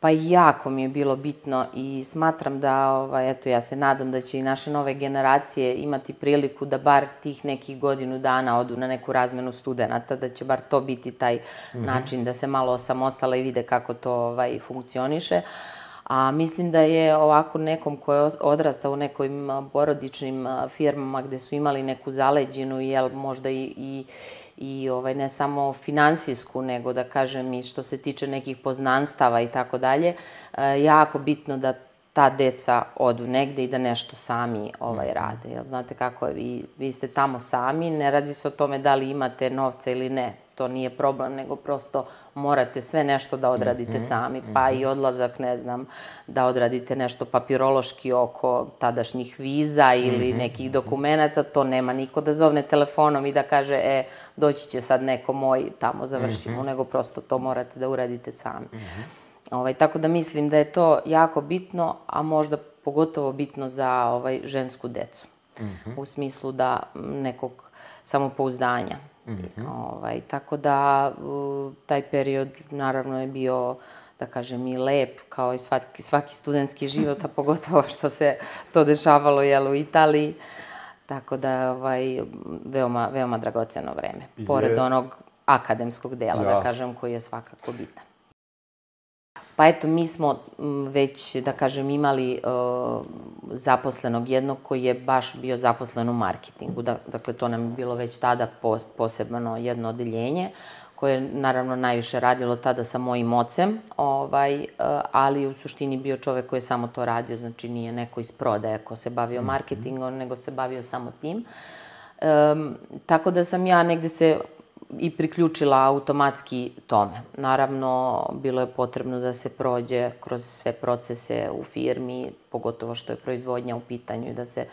Pa jako mi je bilo bitno i smatram da, ovaj, eto, ja se nadam da će i naše nove generacije imati priliku da bar tih nekih godinu dana odu na neku razmenu studenta, da će bar to biti taj mm -hmm. način da se malo osamostala i vide kako to ovaj, funkcioniše. A mislim da je ovako nekom ko je odrastao u nekim porodičnim firmama gde su imali neku zaleđinu, jel možda i, i i ovaj, ne samo finansijsku, nego da kažem i što se tiče nekih poznanstava i tako dalje, e, jako bitno da ta deca odu negde i da nešto sami ovaj, mhm. rade. Jel znate kako je, vi, vi ste tamo sami, ne radi se o tome da li imate novca ili ne, to nije problem, nego prosto morate sve nešto da odradite mm -hmm, sami, pa mm -hmm. i odlazak, ne znam, da odradite nešto papirološki oko tadašnjih viza ili mm -hmm. nekih dokumenta, to nema niko da zovne telefonom i da kaže, e, doći će sad neko moj, tamo završimo, mm -hmm. nego prosto to morate da uradite sami. Mm -hmm. ovaj, tako da mislim da je to jako bitno, a možda pogotovo bitno za ovaj, žensku decu. Mm -hmm. U smislu da nekog samopouzdanja. Mm -hmm. ovaj, tako da taj period naravno je bio da kažem i lep kao i svaki, svaki studentski život, a pogotovo što se to dešavalo jel, u Italiji. Tako da, ovaj, veoma, veoma dragoceno vreme. Pored yes. onog akademskog dela, yes. da kažem, koji je svakako bitan. Pa eto, mi smo već, da kažem, imali uh, zaposlenog jednog koji je baš bio zaposlen u marketingu. Da, dakle, to nam je bilo već tada pos, posebno jedno odeljenje koje je naravno najviše radilo tada sa mojim ocem, ovaj, eh, ali u suštini bio čovek koji je samo to radio, znači nije neko iz prodaje ko se bavio mhm. marketingom, nego se bavio samo tim. Um, tako da sam ja negde se i priključila automatski tome. Naravno, bilo je potrebno da se prođe kroz sve procese u firmi, pogotovo što je proizvodnja u pitanju i da se,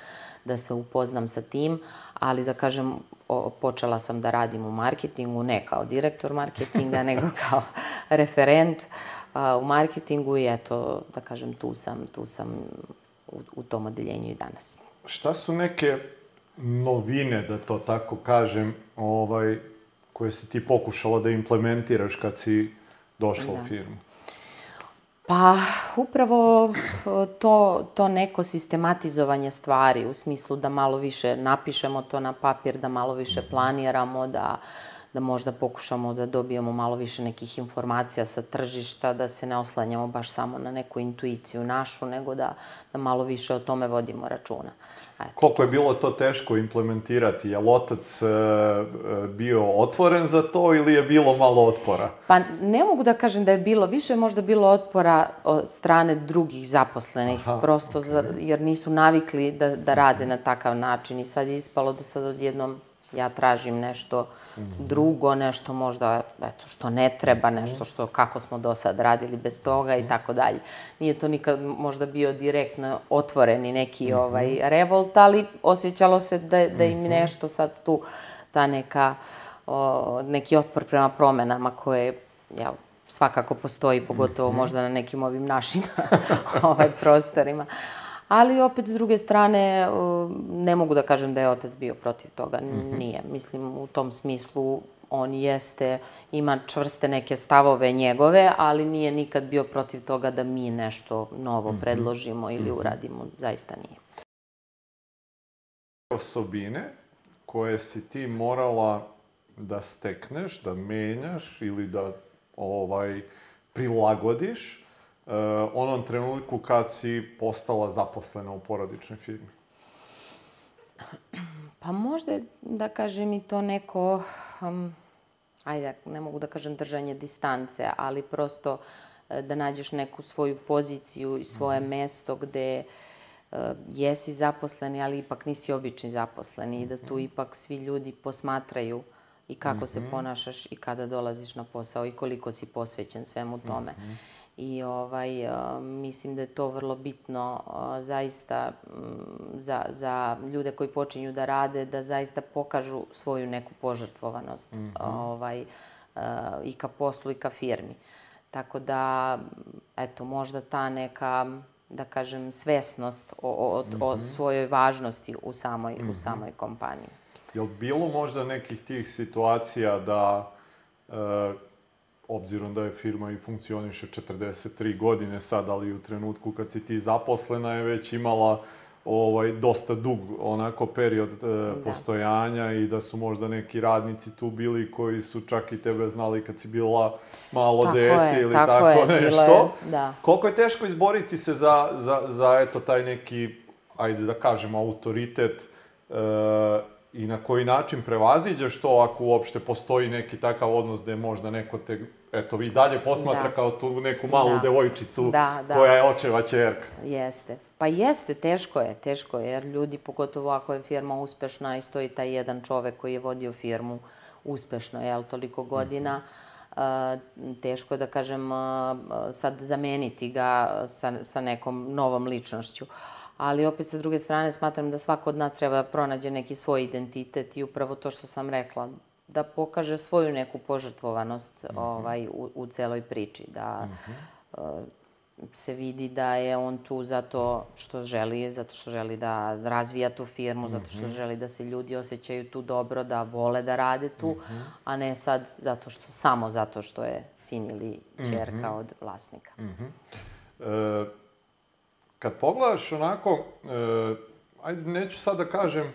da se upoznam sa tim, ali da kažem, o, počela sam da radim u marketingu, ne kao direktor marketinga, nego kao referent a, u marketingu i eto, da kažem, tu sam, tu sam u, u tom odeljenju i danas. Šta su neke novine, da to tako kažem, ovaj, koje si ti pokušala da implementiraš kad si došla da. u firmu? Pa, upravo to, to neko sistematizovanje stvari, u smislu da malo više napišemo to na papir, da malo više planiramo, da, da možda pokušamo da dobijemo malo više nekih informacija sa tržišta, da se ne oslanjamo baš samo na neku intuiciju našu, nego da, da malo više o tome vodimo računa. Eto. Koliko je bilo to teško implementirati? Je li otac e, e, bio otvoren za to ili je bilo malo otpora? Pa ne mogu da kažem da je bilo. Više je možda bilo otpora od strane drugih zaposlenih, Aha, prosto okay. za, jer nisu navikli da, da rade na takav način i sad je ispalo da sad odjednom ja tražim nešto -hmm. Drugo, nešto možda, eto, što ne treba, mhm. nešto što, kako smo do sad radili bez toga i mhm. tako dalje. Nije to nikad možda bio direktno otvoreni neki ovaj revolt, ali osjećalo se da, da im nešto sad tu, ta neka, o, neki otpor prema promenama koje, jel, svakako postoji, pogotovo možda na nekim ovim našim ovaj, prostorima. Ali opet, s druge strane, ne mogu da kažem da je otac bio protiv toga. Mm -hmm. Nije. Mislim, u tom smislu on jeste, ima čvrste neke stavove njegove, ali nije nikad bio protiv toga da mi nešto novo mm -hmm. predložimo ili mhm. uradimo. Zaista nije. Osobine koje si ti morala da stekneš, da menjaš ili da ovaj prilagodiš uh, onom trenutku kad si postala zaposlena u porodičnoj firmi? Pa možda, da kažem, i to neko, um, ajde, ne mogu da kažem držanje distance, ali prosto uh, da nađeš neku svoju poziciju i svoje mm. mesto gde uh, jesi zaposleni, ali ipak nisi obični zaposleni i da tu mhm. ipak svi ljudi posmatraju i kako mm -hmm. se mhm. ponašaš i kada dolaziš na posao i koliko si posvećen svemu tome. Mm -hmm i ovaj, mislim da je to vrlo bitno zaista za, za ljude koji počinju da rade, da zaista pokažu svoju neku požrtvovanost mm -hmm. ovaj, i ka poslu i ka firmi. Tako da, eto, možda ta neka, da kažem, svesnost o, o, mm -hmm. o mhm. svojoj važnosti u samoj, mm -hmm. u mhm. samoj kompaniji. Je li bilo možda nekih tih situacija da e, obzirom da je firma i funkcioniše 43 godine sad, ali u trenutku kad si ti zaposlena je već imala ovaj, dosta dug onako period e, da. postojanja i da su možda neki radnici tu bili koji su čak i tebe znali kad si bila malo tako dete je, ili tako, tako je, nešto. Je, da. Koliko je teško izboriti se za, za, za eto taj neki, ajde da kažemo, autoritet e, i na koji način prevaziđeš to ako uopšte postoji neki takav odnos gde možda neko te, eto, vi dalje posmatra da. kao tu neku malu da. devojčicu da, da. koja je očeva čerka. Jeste. Pa jeste, teško je, teško je, jer ljudi, pogotovo ako je firma uspešna i stoji taj jedan čovek koji je vodio firmu uspešno, jel, toliko godina, mm -hmm. teško je da kažem sad zameniti ga sa, sa nekom novom ličnošću. Ali opet sa druge strane smatram da svako od nas treba da pronađe neki svoj identitet i upravo to što sam rekla, da pokaže svoju neku požrtvovanost mm -hmm. ovaj, u, u celoj priči, da mm -hmm se vidi da je on tu zato što želi, zato što želi da razvija tu firmu, zato što mhm. želi da se ljudi osjećaju tu dobro, da vole da rade tu, mm -hmm. a ne sad zato što, samo zato što je sin ili čerka mm -hmm. od vlasnika. Mm -hmm. e, kad pogledaš onako, e, ajde, neću sad da kažem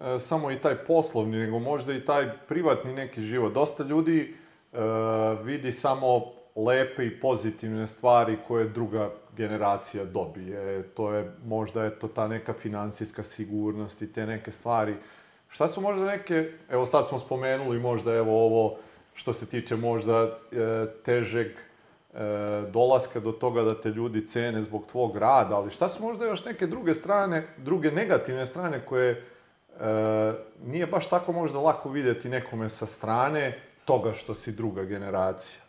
e, samo i taj poslovni, nego možda i taj privatni neki život. Dosta ljudi e, vidi samo lepe i pozitivne stvari koje druga generacija dobije. To je možda eto ta neka finansijska sigurnost i te neke stvari. Šta su možda neke, evo sad smo spomenuli možda evo ovo što se tiče možda e, težeg e, dolaska do toga da te ljudi cene zbog tvog rada, ali šta su možda još neke druge strane, druge negativne strane koje e, nije baš tako možda lako videti nekome sa strane toga što si druga generacija?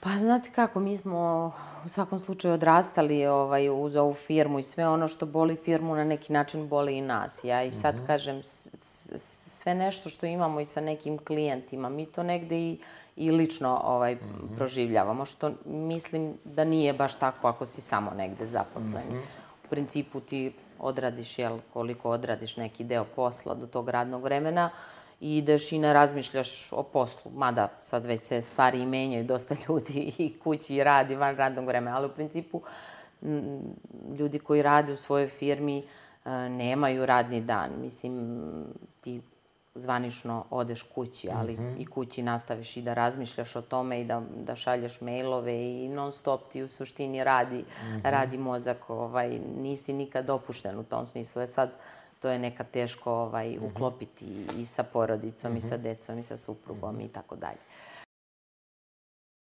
Pa znate kako, mi smo u svakom slučaju odrastali ovaj, uz ovu firmu i sve ono što boli firmu na neki način boli i nas. Ja i sad mm -hmm. kažem, sve nešto što imamo i sa nekim klijentima, mi to negde i, i lično ovaj, mm -hmm. proživljavamo, što mislim da nije baš tako ako si samo negde zaposleni. Mm -hmm. U principu ti odradiš, jel, koliko odradiš neki deo posla do tog radnog vremena, i ideš i ne razmišljaš o poslu. Mada sad već se stvari i menjaju, dosta ljudi i kući radi van radnog vremena, ali u principu ljudi koji rade u svojoj firmi e, nemaju radni dan. Mislim, ti zvanično odeš kući, ali mm -hmm. i kući nastaviš i da razmišljaš o tome i da, da šalješ mailove i non stop ti u suštini radi, mm -hmm. radi mozak. Ovaj, nisi nikad opušten u tom smislu. E sad, to je neka teško ovaj, mm -hmm. uklopiti i sa porodicom, mm -hmm. i sa mhm. decom, i sa suprugom mm -hmm. i tako dalje.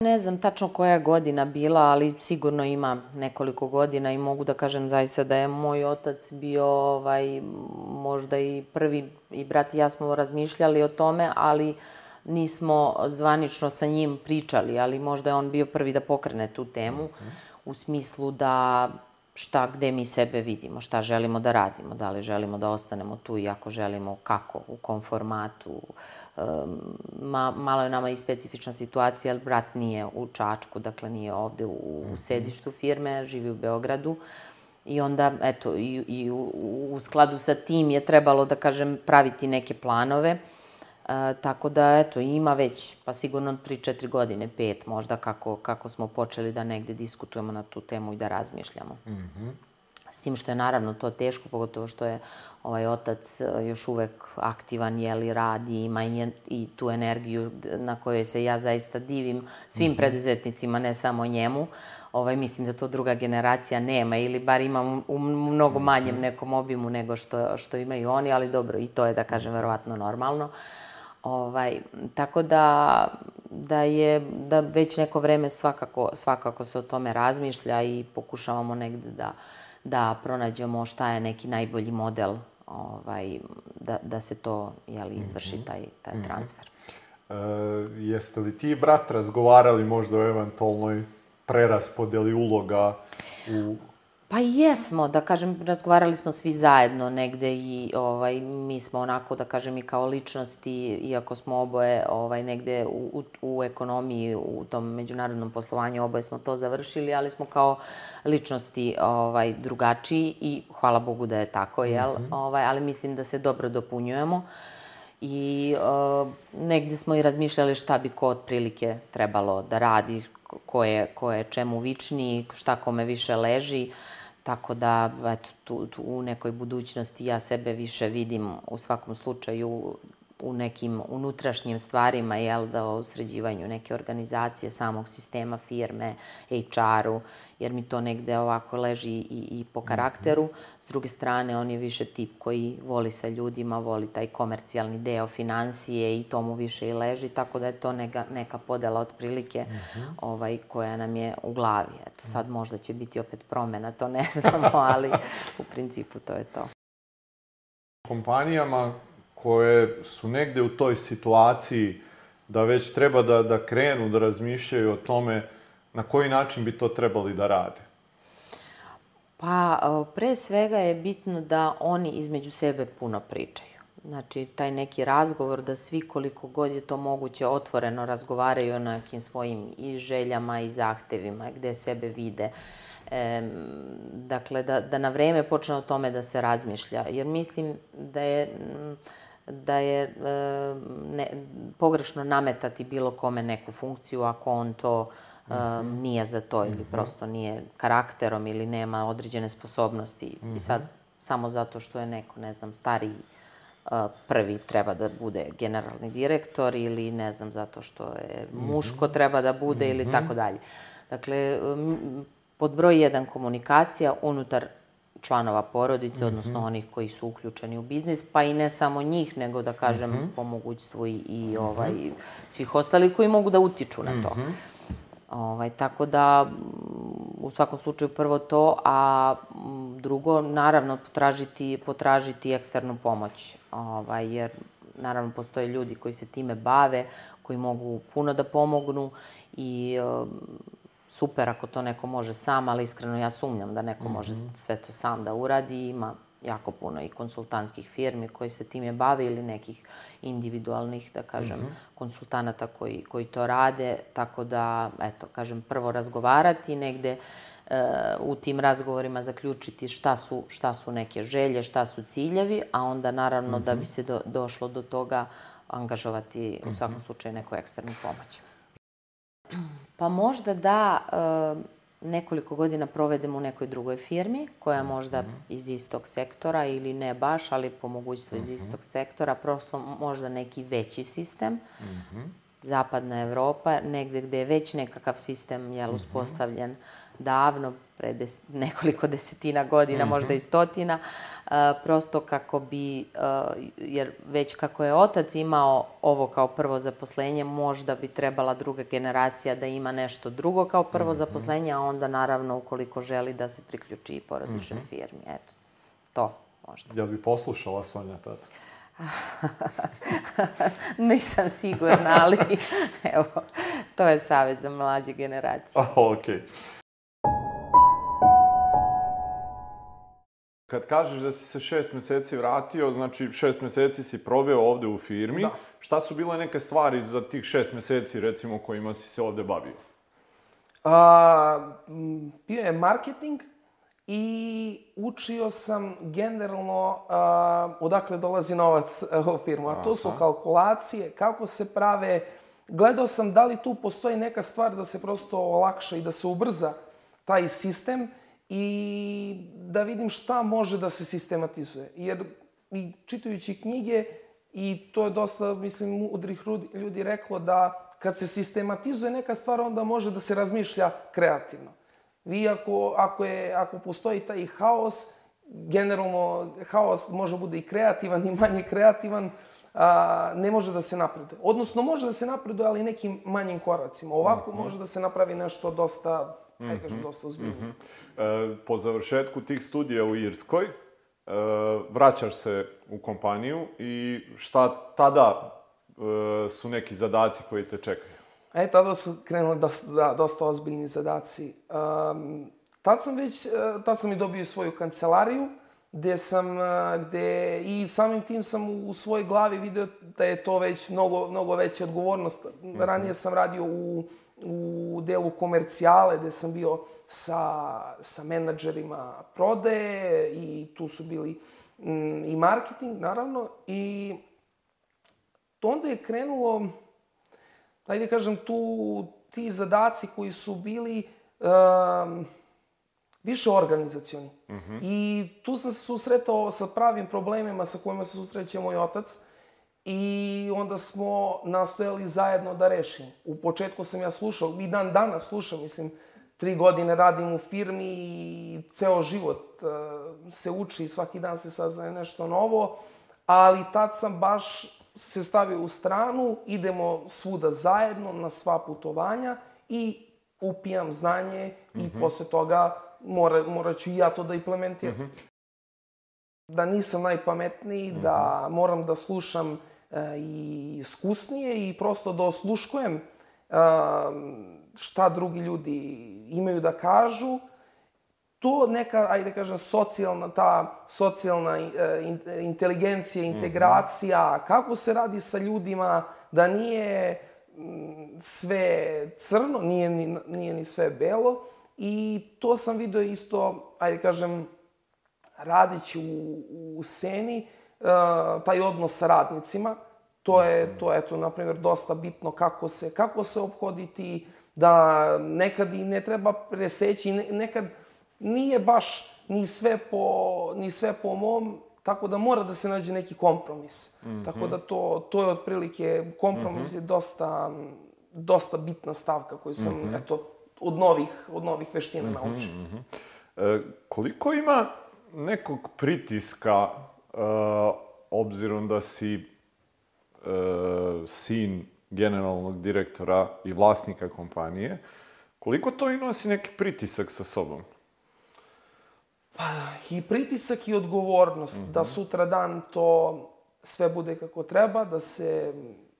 Ne znam tačno koja je godina bila, ali sigurno ima nekoliko godina i mogu da kažem zaista da je moj otac bio ovaj, možda i prvi, i brat i ja smo razmišljali o tome, ali nismo zvanično sa njim pričali, ali možda je on bio prvi da pokrene tu temu, mm -hmm. u smislu da šta, gde mi sebe vidimo, šta želimo da radimo, da li želimo da ostanemo tu i ako želimo kako, u kom formatu. Ma, malo je nama i specifična situacija, jer brat nije u Čačku, dakle nije ovde u, u mhm. sedištu firme, živi u Beogradu. I onda, eto, i, i u, u skladu sa tim je trebalo, da kažem, praviti neke planove. E, tako da, eto, ima već, pa sigurno 3-4 godine, 5 možda, kako, kako smo počeli da negde diskutujemo na tu temu i da razmišljamo. Mm -hmm. S tim što je naravno to teško, pogotovo što je ovaj otac e, još uvek aktivan, jeli, radi, ima i, i tu energiju na kojoj se ja zaista divim svim mm -hmm. preduzetnicima, ne samo njemu. Ovaj, mislim da to druga generacija nema ili bar ima u mnogo manjem mhm. nekom obimu nego što, što imaju oni, ali dobro, i to je, da kažem, verovatno normalno. Uh, Ovaj, tako da, da je, da već neko vreme svakako, svakako se o tome razmišlja i pokušavamo negde da, da pronađemo šta je neki najbolji model ovaj, da, da se to jeli, izvrši mhm. taj, taj mm -hmm. transfer. E, jeste li ti brat razgovarali možda o eventualnoj preraspodeli uloga u Pa jesmo, da kažem, razgovarali smo svi zajedno negde i ovaj, mi smo onako, da kažem, i kao ličnosti, iako smo oboje ovaj, negde u, u, u ekonomiji, u tom međunarodnom poslovanju, oboje smo to završili, ali smo kao ličnosti ovaj, drugačiji i hvala Bogu da je tako, jel? Mm -hmm. ovaj, ali mislim da se dobro dopunjujemo. I uh, negde smo i razmišljali šta bi ko otprilike trebalo da radi, ko je, ko je čemu vičniji, šta kome više leži. Tako da, eto, tu, tu u nekoj budućnosti ja sebe više vidim u svakom slučaju u nekim unutrašnjim stvarima, jel, da o sređivanju neke organizacije, samog sistema firme, HR-u, jer mi to negde ovako leži i, i po karakteru. S druge strane, on je više tip koji voli sa ljudima, voli taj komercijalni deo financije i to mu više i leži, tako da je to neka, neka podela otprilike uh -huh. ovaj, koja nam je u glavi. Eto, sad možda će biti opet promena, to ne znamo, ali u principu to je to. Kompanijama koje su negde u toj situaciji da već treba da, da krenu da razmišljaju o tome na koji način bi to trebali da rade? Pa, pre svega je bitno da oni između sebe puno pričaju. Znači, taj neki razgovor da svi koliko god je to moguće otvoreno razgovaraju o nekim svojim i željama i zahtevima, gde sebe vide. E, dakle, da, da na vreme počne o tome da se razmišlja. Jer mislim da je da je e, ne, pogrešno nametati bilo kome neku funkciju ako on to e, nije za to ili mhm. prosto nije karakterom ili nema određene sposobnosti. I mhm. sad, samo zato što je neko, ne znam, stariji e, prvi treba da bude generalni direktor ili ne znam zato što je mhm. muško treba da bude ili tako dalje. Dakle, pod broj jedan komunikacija unutar članova porodice, mm -hmm. odnosno onih koji su uključeni u biznis, pa i ne samo njih, nego da kažem mm -hmm. po mogućstvu i, i ovaj, svih ostalih koji mogu da utiču na to. Mm -hmm. Ovaj, tako da, u svakom slučaju prvo to, a drugo, naravno, potražiti, potražiti eksternu pomoć, ovaj, jer naravno postoje ljudi koji se time bave, koji mogu puno da pomognu i super ako to neko može sam, ali iskreno ja sumnjam da neko mm -hmm. može mhm. sve to sam da uradi. Ima jako puno i konsultantskih firmi koji se time bave ili nekih individualnih, da kažem, mm -hmm. konsultanata koji, koji to rade. Tako da, eto, kažem, prvo razgovarati negde, e, u tim razgovorima zaključiti šta su, šta su neke želje, šta su ciljevi, a onda naravno mm -hmm. da bi mhm. se do, došlo do toga angažovati u svakom mhm. slučaju neku eksternu pomoć. Pa možda da e, nekoliko godina provedemo u nekoj drugoj firmi, koja možda mm -hmm. iz istog sektora ili ne baš, ali po mogućstvu mm -hmm. iz istog sektora, prosto možda neki veći sistem. Mm -hmm. Zapadna Evropa, negde gde je već nekakav sistem jel, uspostavljen davno, pre des, nekoliko desetina godina, mm -hmm. možda i stotina, uh, prosto kako bi, uh, jer već kako je otac imao ovo kao prvo zaposlenje, možda bi trebala druga generacija da ima nešto drugo kao prvo mm -hmm. zaposlenje, a onda naravno ukoliko želi da se priključi i porodičnoj mm -hmm. firmi. Eto, to možda. Jel bi poslušala Sonja tada? Nisam sigurna, ali evo, to je savjet za mlađe generacije. Okej. Okay. Kad kažeš da si se šest meseci vratio, znači šest meseci si proveo ovde u firmi. Da. Šta su bile neke stvari za tih šest meseci, recimo, kojima si se ovde bavio? A, bio je marketing i učio sam generalno a, odakle dolazi novac u firmu. A to su kalkulacije, kako se prave. Gledao sam da li tu postoji neka stvar da se prosto olakša i da se ubrza taj sistem i da vidim šta može da se sistematizuje. Jer i čitajući knjige, i to je dosta, mislim, mudrih ljudi reklo da kad se sistematizuje neka stvar, onda može da se razmišlja kreativno. Vi ako, ako, je, ako postoji taj haos, generalno haos može bude i kreativan i manje kreativan, a, ne može da se napreduje. Odnosno, može da se napreduje, ali nekim manjim koracima. Ovako -hmm. može da se napravi nešto dosta mm -hmm. kažem, dosta ozbiljno. Mm -hmm. e, po završetku tih studija u Irskoj, e, vraćaš se u kompaniju i šta tada e, su neki zadaci koji te čekaju? E, tada su krenuli dosta, da, dosta ozbiljni zadaci. Um, tad sam već, e, tad sam i dobio svoju kancelariju, gde sam, e, gde i samim tim sam u svojoj glavi video da je to već mnogo, mnogo veća odgovornost. -hmm. Ranije sam radio u u delu komercijale, gde sam bio sa, sa menadžerima prodaje i tu su bili mm, i marketing, naravno, i onda je krenulo, ajde kažem, tu ti zadaci koji su bili um, više organizacioni. Mm -hmm. I tu sam se susretao sa pravim problemima sa kojima se susreće moj otac. I onda smo nastojali zajedno da rešimo. U početku sam ja slušao, i dan danas slušam, mislim, tri godine radim u firmi i ceo život uh, se uči i svaki dan se saznaje nešto novo, ali tad sam baš se stavio u stranu, idemo svuda zajedno na sva putovanja i upijam znanje mm -hmm. i mhm. posle toga mora, morat ću i ja to da implementiram. Mm -hmm. Da nisam najpametniji, mm -hmm. da moram da slušam i iskusnije i prosto da osluškujem uh, šta drugi ljudi imaju da kažu. To neka, ajde da kažem, socijalna, ta socijalna uh, inteligencija, mhm. integracija, mm -hmm. kako se radi sa ljudima, da nije sve crno, nije ni, nije ni sve belo. I to sam video isto, ajde kažem, radići u, u Seni, uh, taj odnos sa radnicima. To je, to je, to, na primjer, dosta bitno kako se, kako se obhoditi, da nekad i ne treba preseći, nekad nije baš ni sve po, ni sve po mom, tako da mora da se nađe neki kompromis. Mm -hmm. Tako da to, to je otprilike, kompromis mm -hmm. je dosta, dosta bitna stavka koju sam, mm -hmm. eto, od novih, od novih veština mm -hmm, naučio. Mm -hmm. e, koliko ima nekog pritiska, obzirom da si e, sin generalnog direktora i vlasnika kompanije, koliko to i nosi neki pritisak sa sobom? Pa, i pritisak i odgovornost mm -hmm. da sutra dan to sve bude kako treba, da se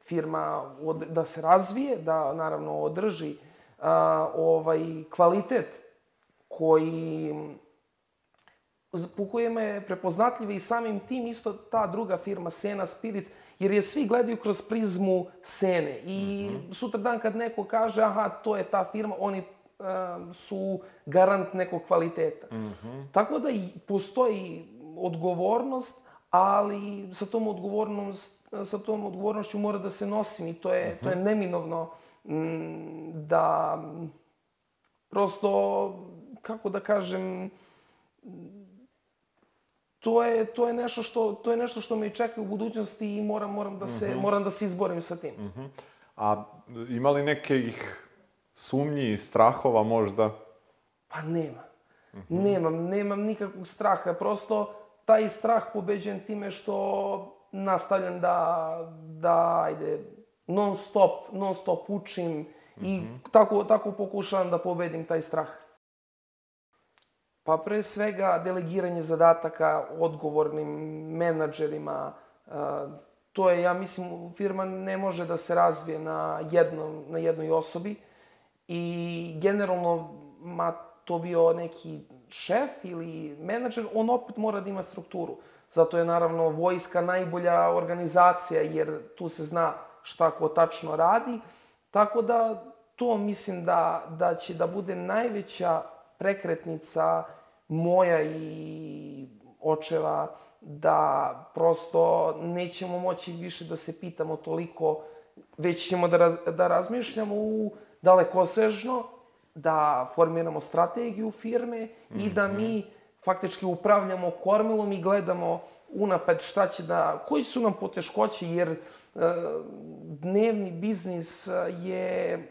firma, da se razvije, da naravno održi a, ovaj, kvalitet koji po kojima je prepoznatljiva i samim tim isto ta druga firma Sena Spirits, jer je svi gledaju kroz prizmu Sene. I mm -hmm. sutra dan kad neko kaže, aha, to je ta firma, oni uh, su garant nekog kvaliteta. Mm -hmm. Tako da i postoji odgovornost, ali sa tom odgovornost, sa tom odgovornošću mora da se nosim i to je, mm -hmm. to je neminovno Mm, da prosto, kako da kažem, to je, to je, nešto, što, to je nešto što me i čeka u budućnosti i moram, moram, da se, mm -hmm. moram da se izborim sa tim. Mm -hmm. A ima li nekih sumnji i strahova možda? Pa nema. Mm -hmm. Nemam, nemam nikakvog straha. Prosto taj strah pobeđen time što nastavljam da, da ajde, non stop, non stop učim i mhm. tako, tako pokušavam da pobedim taj strah. Pa pre svega delegiranje zadataka odgovornim menadžerima, to je, ja mislim, firma ne može da se razvije na, jednom, na jednoj osobi i generalno, ma to bio neki šef ili menadžer, on opet mora da ima strukturu. Zato je naravno vojska najbolja organizacija jer tu se zna šta ko tačno radi. Tako da to mislim da, da će da bude najveća prekretnica moja i očeva da prosto nećemo moći više da se pitamo toliko, već ćemo da, raz, da razmišljamo u dalekosežno, da formiramo strategiju firme mm -hmm. i da mhm. mi faktički upravljamo kormilom i gledamo unapred šta će da, koji su nam poteškoće, jer uh, dnevni biznis e, je,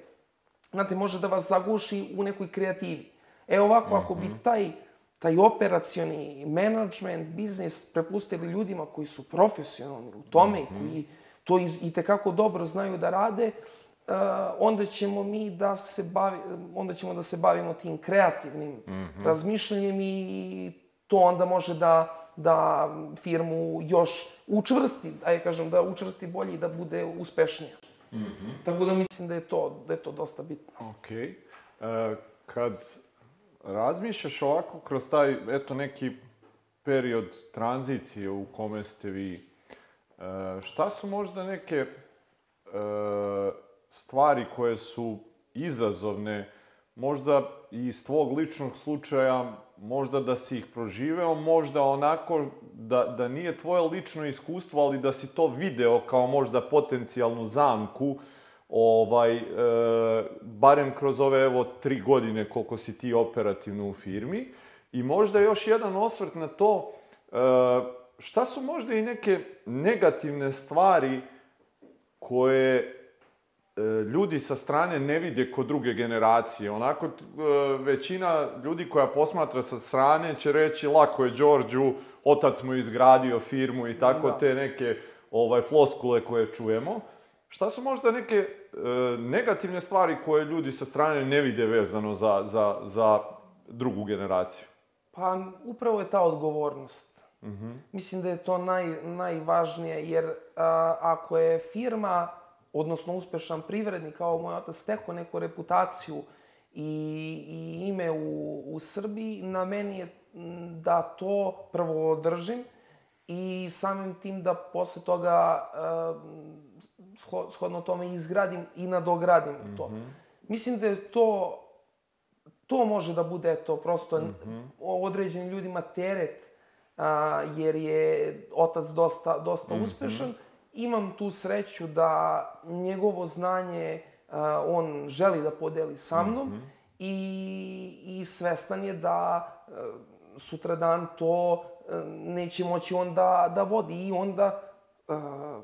znate, može da vas zaguši u nekoj kreativi. E ovako, ako bi mhm. taj, taj operacioni management, biznis prepustili ljudima koji su profesionalni u tome, mm -hmm. koji to iz, i tekako dobro znaju da rade, uh, onda ćemo mi da se bavi, onda ćemo da se bavimo tim kreativnim mm -hmm. razmišljanjem i to onda može da da firmu još učvrsti, ajde kažem, da učvrsti bolje i da bude uspešnija. Mm -hmm. Tako da mislim da je to, da je to dosta bitno. Ok. E, kad razmišljaš ovako kroz taj, eto, neki period tranzicije u kome ste vi, e, šta su možda neke e, stvari koje su izazovne možda i iz tvog ličnog slučaja, možda da si ih proživeo, možda onako da, da nije tvoje lično iskustvo, ali da si to video kao možda potencijalnu zamku, ovaj, e, barem kroz ove evo tri godine koliko si ti operativno u firmi. I možda još jedan osvrt na to, e, šta su možda i neke negativne stvari koje e, ljudi sa strane ne vide kod druge generacije. Onako, e, većina ljudi koja posmatra sa strane će reći lako je Đorđu, otac mu izgradio firmu i tako da. te neke ovaj, floskule koje čujemo. Šta su možda neke e, negativne stvari koje ljudi sa strane ne vide vezano za, za, za drugu generaciju? Pa upravo je ta odgovornost. Mm -hmm. Mislim da je to naj, najvažnije, jer a, ako je firma, odnosno uspešan privrednik, kao moj otac, steko neku reputaciju i, i ime u, u Srbiji, na meni je da to prvo održim i samim tim da posle toga a, shodno tome izgradim i nadogradim mm -hmm. to. Mislim da je to to može da bude to prosto mm -hmm. određenim ljudima teret a, jer je otac dosta, dosta mm -hmm. uspešan. Imam tu sreću da njegovo znanje a, on želi da podeli sa mnom mm -hmm. i, i svestan je da a, sutradan to a, neće moći on da, da vodi i onda a,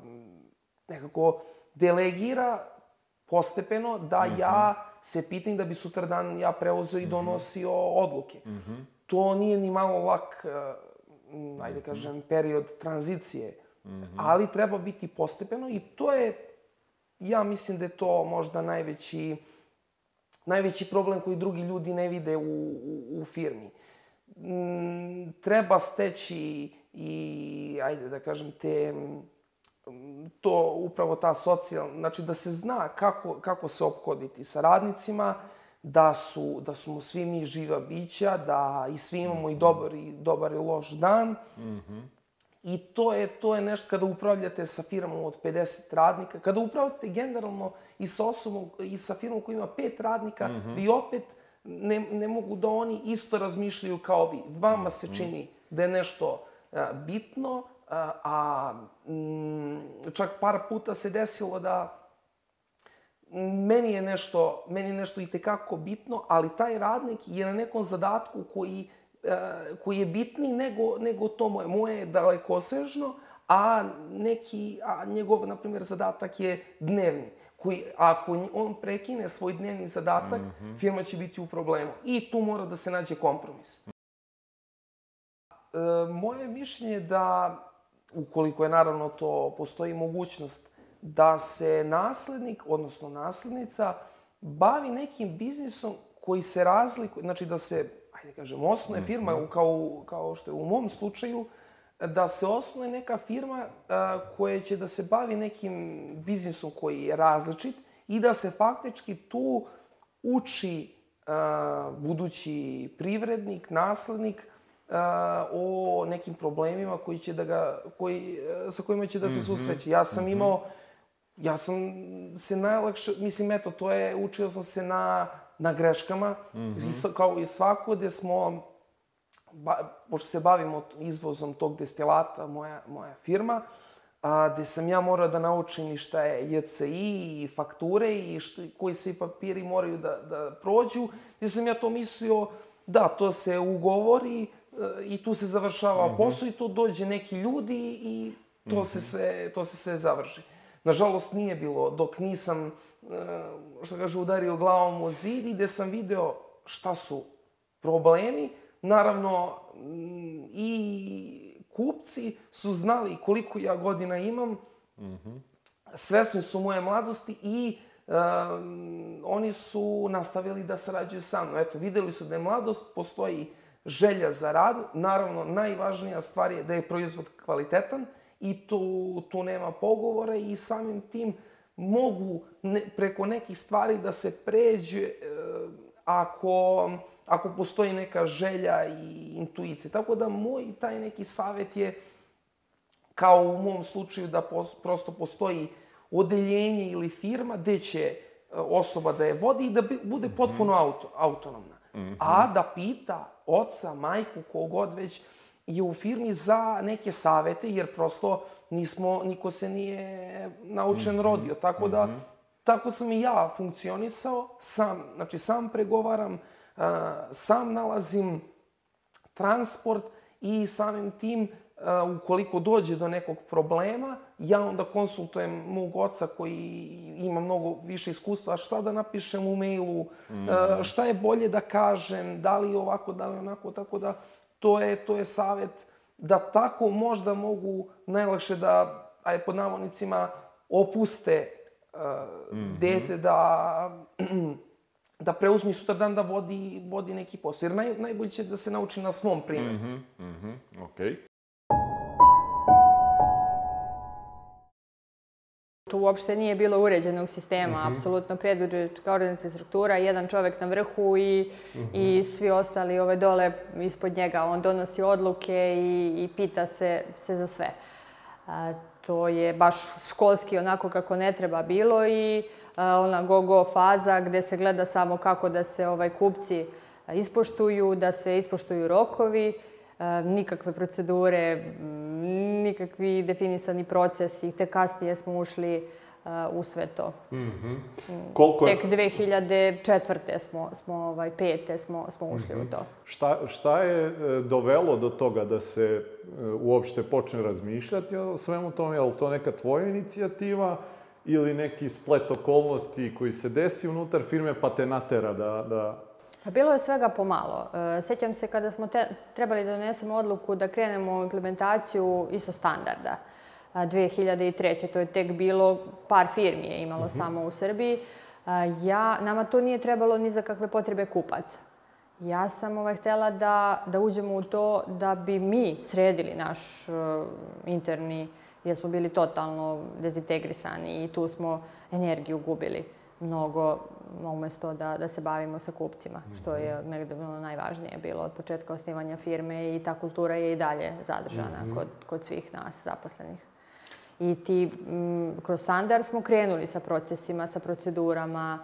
nekako delegira postepeno da mm -hmm. ja se pitam da bi sutradan ja preuzeo i mhm. donosio mm -hmm. odluke. Mm -hmm. To nije ni malo lak, uh, ajde mhm. kažem, period tranzicije, mm -hmm. ali treba biti postepeno i to je, ja mislim da je to možda najveći, najveći problem koji drugi ljudi ne vide u, u, u firmi. Mm, treba steći i, ajde da kažem, te to upravo ta socijalna, znači da se zna kako, kako se ophoditi sa radnicima, da su, da smo svi mi živa bića, da i svi imamo i dobar i, dobar i loš dan. Mm -hmm. I to je, to je nešto kada upravljate sa firmom od 50 radnika, kada upravljate generalno i sa osobom, i sa firmom koja ima pet radnika, mm -hmm. vi opet ne, ne mogu da oni isto razmišljaju kao vi. Vama se mhm. čini da je nešto a, bitno, a, a m, čak par puta se desilo da meni je nešto, meni je nešto i tekako bitno, ali taj radnik je na nekom zadatku koji, uh, koji je bitniji nego, nego to moje. Moje je dalekosežno, a neki, a njegov, na primjer, zadatak je dnevni. Koji, ako on prekine svoj dnevni zadatak, mm -hmm. firma će biti u problemu. I tu mora da se nađe kompromis. E, moje mišljenje je da ukoliko je naravno to, postoji mogućnost da se naslednik, odnosno naslednica, bavi nekim biznisom koji se razlikuje, znači da se, ajde kažem, osnuje mhm. firma, kao, kao što je u mom slučaju, da se osnuje neka firma a, koja će da se bavi nekim biznisom koji je različit i da se faktički tu uči a, budući privrednik, naslednik, o nekim problemima koji će da ga, koji, e, sa kojima će da se -hmm. susreće. Ja sam -hmm. imao, ja sam se najlakše, mislim, eto, to je, učio sam se na, na greškama, mm -hmm. kao i svako gde smo, ba, pošto se bavimo izvozom tog destilata, moja, moja firma, a, gde sam ja morao da naučim i šta je JCI i fakture i šta, koji svi papiri moraju da, da prođu, gde sam ja to mislio, da, to se ugovori, i tu se završava mm -hmm. posao i tu dođe neki ljudi i to, mm -hmm. se sve, to se sve završi. Nažalost, nije bilo dok nisam, e, što kaže, udario glavom u zid i gde sam video šta su problemi. Naravno, mm, i kupci su znali koliko ja godina imam, mm -hmm. svesni su moje mladosti i um, oni su nastavili da sarađuju sa mnom. Eto, videli su da je mladost, postoji želja za rad. Naravno, najvažnija stvar je da je proizvod kvalitetan i tu, tu nema pogovora i samim tim mogu ne, preko nekih stvari da se pređe e, ako, ako postoji neka želja i intuicija. Tako da moj taj neki savet je kao u mom slučaju da pos, prosto postoji odeljenje ili firma gde će osoba da je vodi i da bude potpuno auto, autonomna. A da pita oca, majku, kogod već je u firmi za neke savete, jer prosto nismo, niko se nije naučen rodio. Tako da, tako sam i ja funkcionisao, sam, znači sam pregovaram, sam nalazim transport i samim tim ukoliko dođe do nekog problema, ja onda konsultujem mog oca koji ima mnogo više iskustva, šta da napišem u mailu, mm. šta je bolje da kažem, da li ovako, da li onako, tako da to je, to je savet da tako možda mogu najlakše da, aj pod navodnicima, opuste uh, mm -hmm. dete da, da preuzmi sutradan da vodi, vodi neki posao. Jer naj, najbolje će da se nauči na svom primjeru. Mm -hmm, mm -hmm, okay. Tu uopšte nije bilo uređenog sistema, mm -hmm. apsolutno predbudžetska organizacija struktura, jedan čovek na vrhu i, mm -hmm. i svi ostali ove dole ispod njega. On donosi odluke i, i pita se, se za sve. A, to je baš školski onako kako ne treba bilo i a, ona go-go faza gde se gleda samo kako da se ovaj kupci ispoštuju, da se ispoštuju rokovi, nikakve procedure, nikakvi definisani procesi, te kasnije smo ušli uh, u sve to. Mm -hmm. Koliko je... Tek 2004. smo, smo ovaj, pete smo, smo ušli mm -hmm. u mhm. to. Šta, šta je e, dovelo do toga da se e, uopšte počne razmišljati o svemu tome? Je li to neka tvoja inicijativa ili neki splet okolnosti koji se desi unutar firme pa te natera da, da Pa bilo je svega pomalo. E, sećam se kada smo te, trebali da donesemo odluku da krenemo u implementaciju ISO standarda 2003. To je tek bilo, par firmi je imalo mhm. -huh. samo u Srbiji. Ja, nama to nije trebalo ni za kakve potrebe kupaca. Ja sam ovaj, htela da, da uđemo u to da bi mi sredili naš uh, interni, jer smo bili totalno dezintegrisani i tu smo energiju gubili mnogo umesto da, da se bavimo sa kupcima, što je mhm. negde ono najvažnije bilo od početka osnivanja firme i ta kultura je i dalje zadržana mm -hmm. kod, kod svih nas zaposlenih. I ti, m, kroz standard smo krenuli sa procesima, sa procedurama,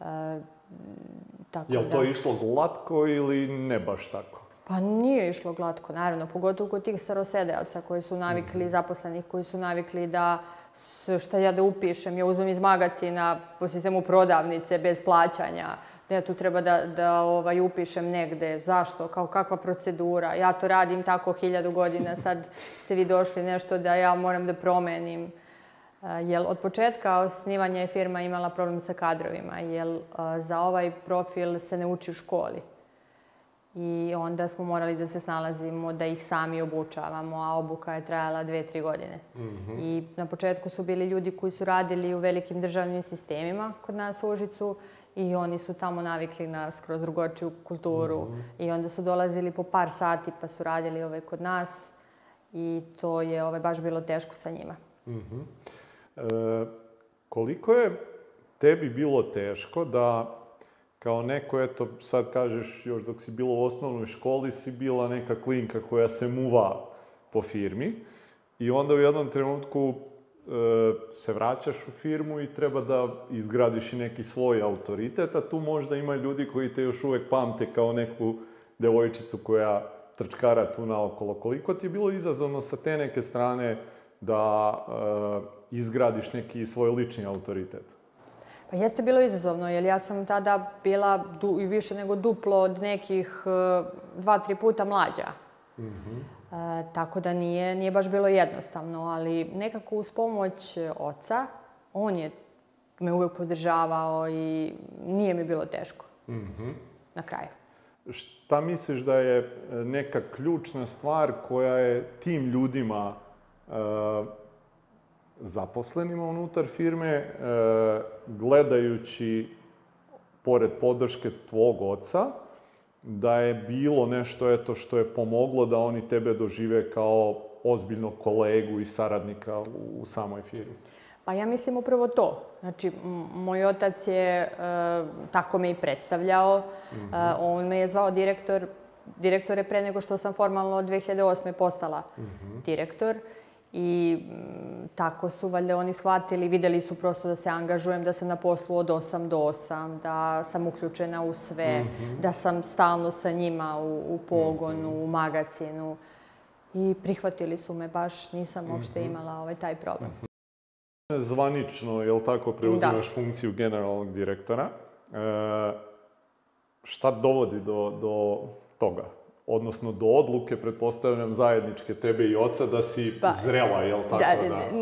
e, tako Je li to da... išlo glatko ili ne baš tako? Pa nije išlo glatko, naravno, pogotovo kod tih starosedeoca koji su navikli, -hmm. zaposlenih koji su navikli da šta ja da upišem, ja uzmem iz magacina po sistemu prodavnice bez plaćanja, da ja tu treba da, da ovaj, upišem negde, zašto, kao kakva procedura, ja to radim tako hiljadu godina, sad ste vi došli nešto da ja moram da promenim. Jel od početka osnivanja je firma imala problem sa kadrovima, jel za ovaj profil se ne uči u školi. I onda smo morali da se snalazimo, da ih sami obučavamo, a obuka je trajala dve, tri godine. Mm -hmm. I na početku su bili ljudi koji su radili u velikim državnim sistemima kod nas u Užicu i oni su tamo navikli na skroz drugočiju kulturu mm -hmm. i onda su dolazili po par sati pa su radili ove kod nas i to je ove, baš bilo teško sa njima. Mm -hmm. e, koliko je tebi bilo teško da kao neko, eto, sad kažeš, još dok si bila u osnovnoj školi, si bila neka klinka koja se muva po firmi i onda u jednom trenutku e, se vraćaš u firmu i treba da izgradiš i neki svoj autoritet, a tu možda ima ljudi koji te još uvek pamte kao neku devojčicu koja trčkara tu naokolo. Koliko ti je bilo izazovno sa te neke strane da e, izgradiš neki svoj lični autoritet? Pa jeste bilo izazovno, jer ja sam tada bila du, i više nego duplo od nekih uh, dva, tri puta mlađa. Mm -hmm. e, tako da nije, nije baš bilo jednostavno, ali nekako uz pomoć oca, on je me uvek podržavao i nije mi bilo teško. Mm -hmm. Na kraju. Šta misliš da je e, neka ključna stvar koja je tim ljudima uh, zaposlenima unutar firme, e, gledajući, pored podrške tvog oca, da je bilo nešto eto što je pomoglo da oni tebe dožive kao ozbiljnog kolegu i saradnika u, u samoj firmi? Pa ja mislim upravo to. Znači, moj otac je, e, tako me i predstavljao. Mm -hmm. e, on me je zvao direktor, direktore pre nego što sam formalno od 2008. postala mm -hmm. direktor. I m, tako su valjda oni shvatili, videli su prosto da se angažujem, da sam na poslu od 8 do 8, da sam uključena u sve, da sam stalno sa njima u, u pogonu, u magacinu. I prihvatili su me baš, nisam uopšte imala ovaj, taj problem. Zvanično, jel tako, preuzimaš funkciju generalnog direktora. E, šta dovodi do, do toga? Odnosno, do odluke, pretpostavljam, zajedničke tebe i oca, da si Pa, zrela, jel tako? Da, da?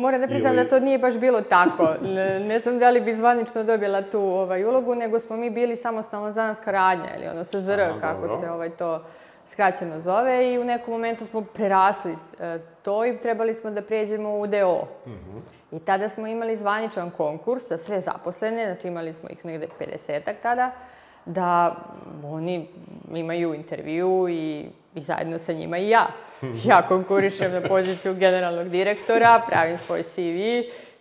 moram da priznam Ili- da to nije baš bilo tako. Ne, ne znam da li bi zvanično dobila tu ovaj, ulogu, nego smo mi bili samostalna zanatska radnja ili ono SZR, Aha, kako dobro. se ovaj, to skraćeno zove i u nekom momentu smo prerasli e, to i trebali smo da pređemo u DO. Mhm. I tada smo imali zvaničan konkurs za sve zaposlene, znači imali smo ih negde 50-ak tada, da oni imaju intervju i, i zajedno sa njima i ja. Ja konkurišem na poziciju generalnog direktora, pravim svoj CV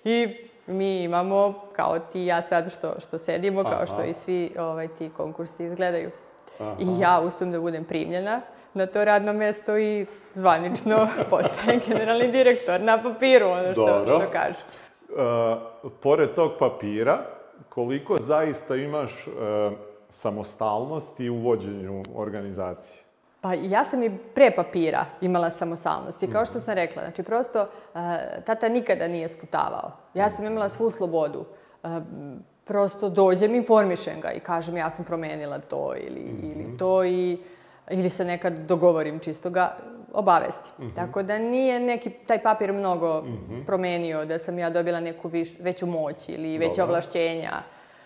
i mi imamo, kao ti i ja sad što, što sedimo, kao što Aha. i svi ovaj, ti konkursi izgledaju. Aha. I ja uspem da budem primljena na to radno mesto i zvanično postajem generalni direktor na papiru, ono što, Dobro. što kažu. E, pored tog papira, koliko zaista imaš e, samostalnosti u vođenju organizacije? Pa ja sam i pre papira imala samostalnost i kao što sam rekla, znači prosto uh, tata nikada nije skutavao. Ja sam imala svu slobodu. Uh, prosto dođem, informišem ga i kažem ja sam promenila to ili, ili to i ili se nekad dogovorim čisto ga obavestim. Tako da nije neki taj papir mnogo promenio, da sam ja dobila neku viš, veću moć ili veće Dobro. ovlašćenja.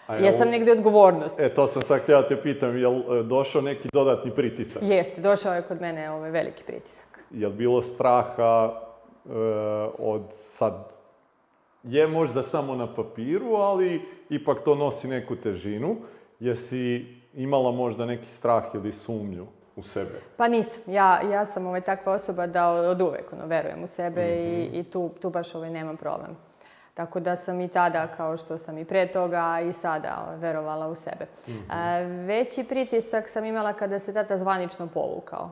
A Ja sam jel- negde odgovornost. E, to sam sad htjela te pitam, je li došao neki dodatni pritisak? Jeste, došao je kod mene ovaj veliki pritisak. Je li bilo straha e, od sad, je možda samo na papiru, ali ipak to nosi neku težinu. Jesi imala možda neki strah ili sumnju u sebe? Pa nisam. Ja, ja sam ovaj, takva osoba da od uvek ono, verujem u sebe i, i tu, tu baš ovaj, nemam problem. Tako da sam i tada, kao što sam i pre toga, i sada verovala u sebe. A, veći pritisak sam imala kada se tata zvanično povukao.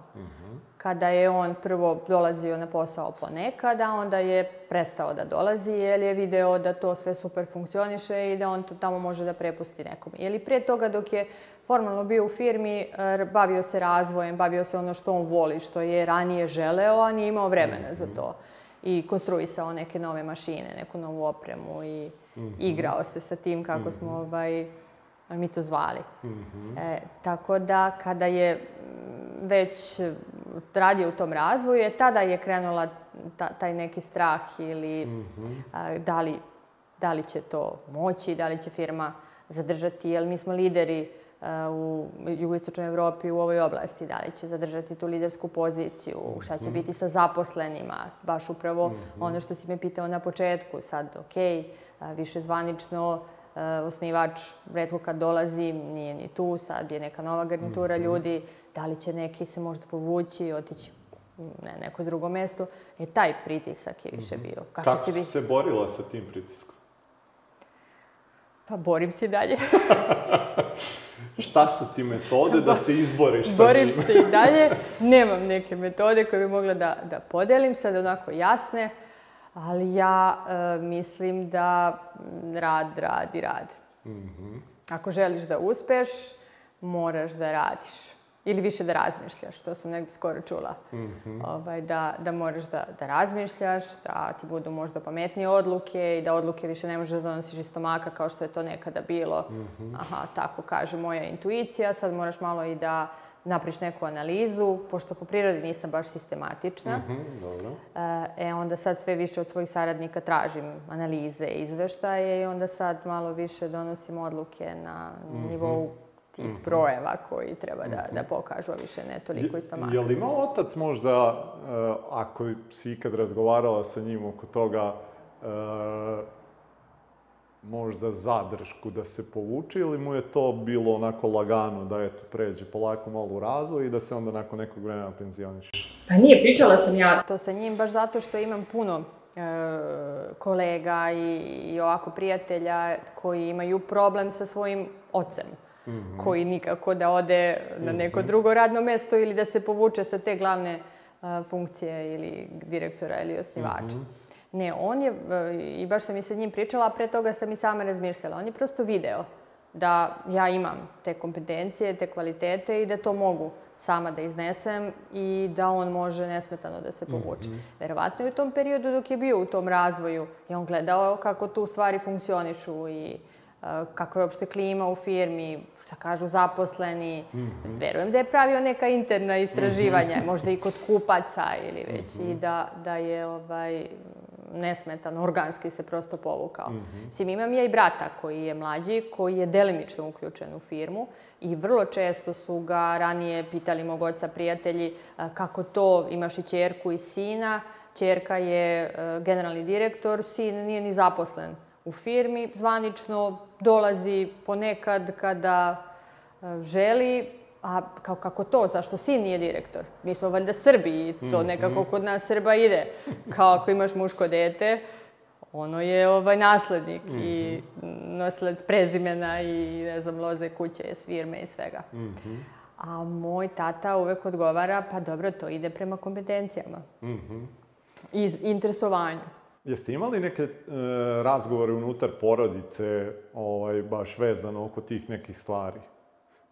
Kada je on prvo dolazio na posao ponekada, onda je prestao da dolazi jer je video da to sve super funkcioniše i da on to tamo može da prepusti nekom. Ili pre toga dok je formalno bio u firmi, eh, bavio se razvojem, bavio se ono što on voli, što je ranije želeo, a nije imao vremena za to. I konstruisao neke nove mašine, neku novu opremu i igrao se sa tim kako smo ovaj, mi to zvali. E, tako da kada je mm, već mm, radio u tom razvoju, je tada je krenula ta, taj neki strah ili a, da, li, da li će to moći, da li će firma zadržati, jer mi smo lideri u jugoistočnoj Evropi u ovoj oblasti, da li će zadržati tu lidersku poziciju, šta će biti sa zaposlenima, baš upravo ono što si me pitao na početku, sad ok, više zvanično, e, osnivač redko kad dolazi, nije ni tu, sad je neka nova garnitura ljudi, da li će neki se možda povući i otići na neko drugo mesto. E, taj pritisak je više bio. Kako, Kako će biti? se borila sa tim pritiskom? Pa borim se i dalje. Šta su ti metode da se izboriš sa Borim se i dalje. Nemam neke metode koje bi mogla da, da podelim, sad onako jasne, ali ja e, mislim da mm, rad, rad i rad. Ako želiš da uspeš, moraš da radiš. Ili više da razmišljaš, to sam negdje skoro čula. ovaj, da, da moraš da, da razmišljaš, da ti budu možda pametnije odluke i da odluke više ne možeš da donosiš iz stomaka kao što je to nekada bilo. Aha, tako kaže moja intuicija, sad moraš malo i da napriš neku analizu, pošto po prirodi nisam baš sistematična. Mhm, dobro. E, onda sad sve više od svojih saradnika tražim analize, izveštaje i onda sad malo više donosim odluke na nivou tih brojeva koji treba da, da pokažu, a više ne toliko iz stomaka. Je li imao otac možda, eh, ako si ikad razgovarala sa njim oko toga, eh, možda zadršku da se povuče ili mu je to bilo onako lagano da eto pređe polako malo u razvoj i da se onda nakon nekog vremena penzioniše? Pa nije, pričala sam ja to sa njim baš zato što imam puno e, kolega i, i ovako prijatelja koji imaju problem sa svojim ocem. Koji nikako da ode na neko drugo radno mesto ili da se povuče sa te glavne funkcije ili direktora ili osnivača. Mm -hmm. Ne, on je, i baš sam i sa njim pričala, a pre toga sam i sama razmišljala. On je prosto video da ja imam te kompetencije, te kvalitete i da to mogu sama da iznesem i da on može nesmetano da se povuče. Mm -hmm. Verovatno je u tom periodu dok je bio u tom razvoju je on gledao kako tu stvari funkcionišu i uh, kako je uopšte klima u firmi, šta kažu zaposleni. Mm -hmm. Verujem da je pravio neka interna istraživanja, mm -hmm. možda i kod kupaca ili već, mm -hmm. i da, da je ovaj, nesmetan, organski se prosto povukao. Mm -hmm. Mislim, imam ja i brata koji je mlađi, koji je delimično uključen u firmu i vrlo često su ga ranije pitali mog oca prijatelji kako to, imaš i čerku i sina, čerka je e, generalni direktor, sin nije ni zaposlen u firmi, zvanično dolazi ponekad kada e, želi, a kao, kako to, zašto sin nije direktor? Mi smo valjda Srbi i to mhm. nekako kod nas Srba ide. Kao ako imaš muško dete, ono je ovaj naslednik mm -hmm. i mhm. nosilac prezimena i ne znam, loze kuće, svirme i svega. Mm -hmm. A moj tata uvek odgovara, pa dobro, to ide prema kompetencijama. Mm -hmm. I interesovanju. Jeste imali neke e, razgovore unutar porodice, ovaj, baš vezano oko tih nekih stvari?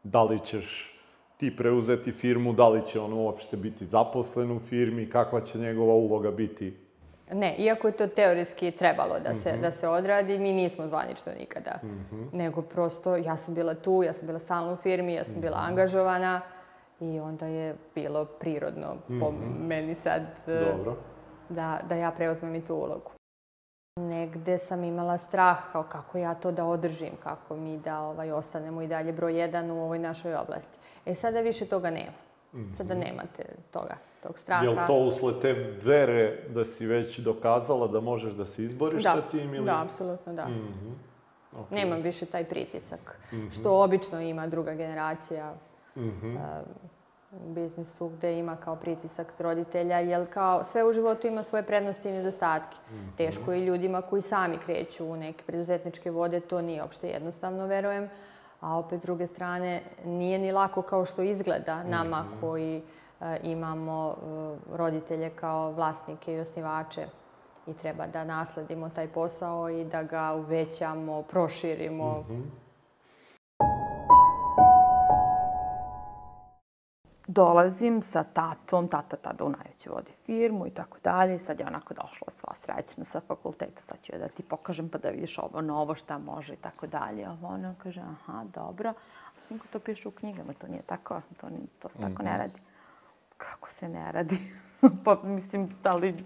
Da li ćeš ti preuzeti firmu, da li će on uopšte biti zaposlen u firmi, kakva će njegova uloga biti? Ne, iako je to teorijski trebalo da se, mm -hmm. da se odradi, mi nismo zvanično nikada. Mm -hmm. Nego prosto, ja sam bila tu, ja sam bila stalno u firmi, ja sam mm -hmm. bila angažovana i onda je bilo prirodno mm -hmm. po mhm. meni sad e, Dobro. Da, da ja preuzmem i tu ulogu. Negde sam imala strah kao kako ja to da održim, kako mi da ovaj, ostanemo i dalje broj jedan u ovoj našoj oblasti. E sada više toga nema. -hmm. Sada nemate toga, tog straha. Je li to usled te vere da si već dokazala da možeš da se izboriš da. sa tim? Ili... Da, apsolutno da. Mm -hmm. okay. Nemam više taj pritisak, mm -hmm. što obično ima druga generacija mm -hmm. uh, biznisu gde ima kao pritisak roditelja, jer kao sve u životu ima svoje prednosti i nedostatke. Mm -hmm. Teško je ljudima koji sami kreću u neke preduzetničke vode, to nije opšte jednostavno, verujem. A opet s druge strane nije ni lako kao što izgleda nama mm -hmm. koji e, imamo e, roditelje kao vlasnike i osnivače i treba da nasledimo taj posao i da ga uvećamo, proširimo. Mm -hmm. Dolazim sa tatom, tata tada u najvećoj vodi firmu i tako dalje. Sad je onako došla sva srećna sa fakulteta, sad ću ja da ti pokažem pa da vidiš ovo novo, šta može i tako dalje. Ovo ona kaže, aha, dobro. A sinko to piše u knjigama, to nije tako, to, to se tako mm -hmm. ne mhm. radi. Kako se ne radi? pa mislim, da li...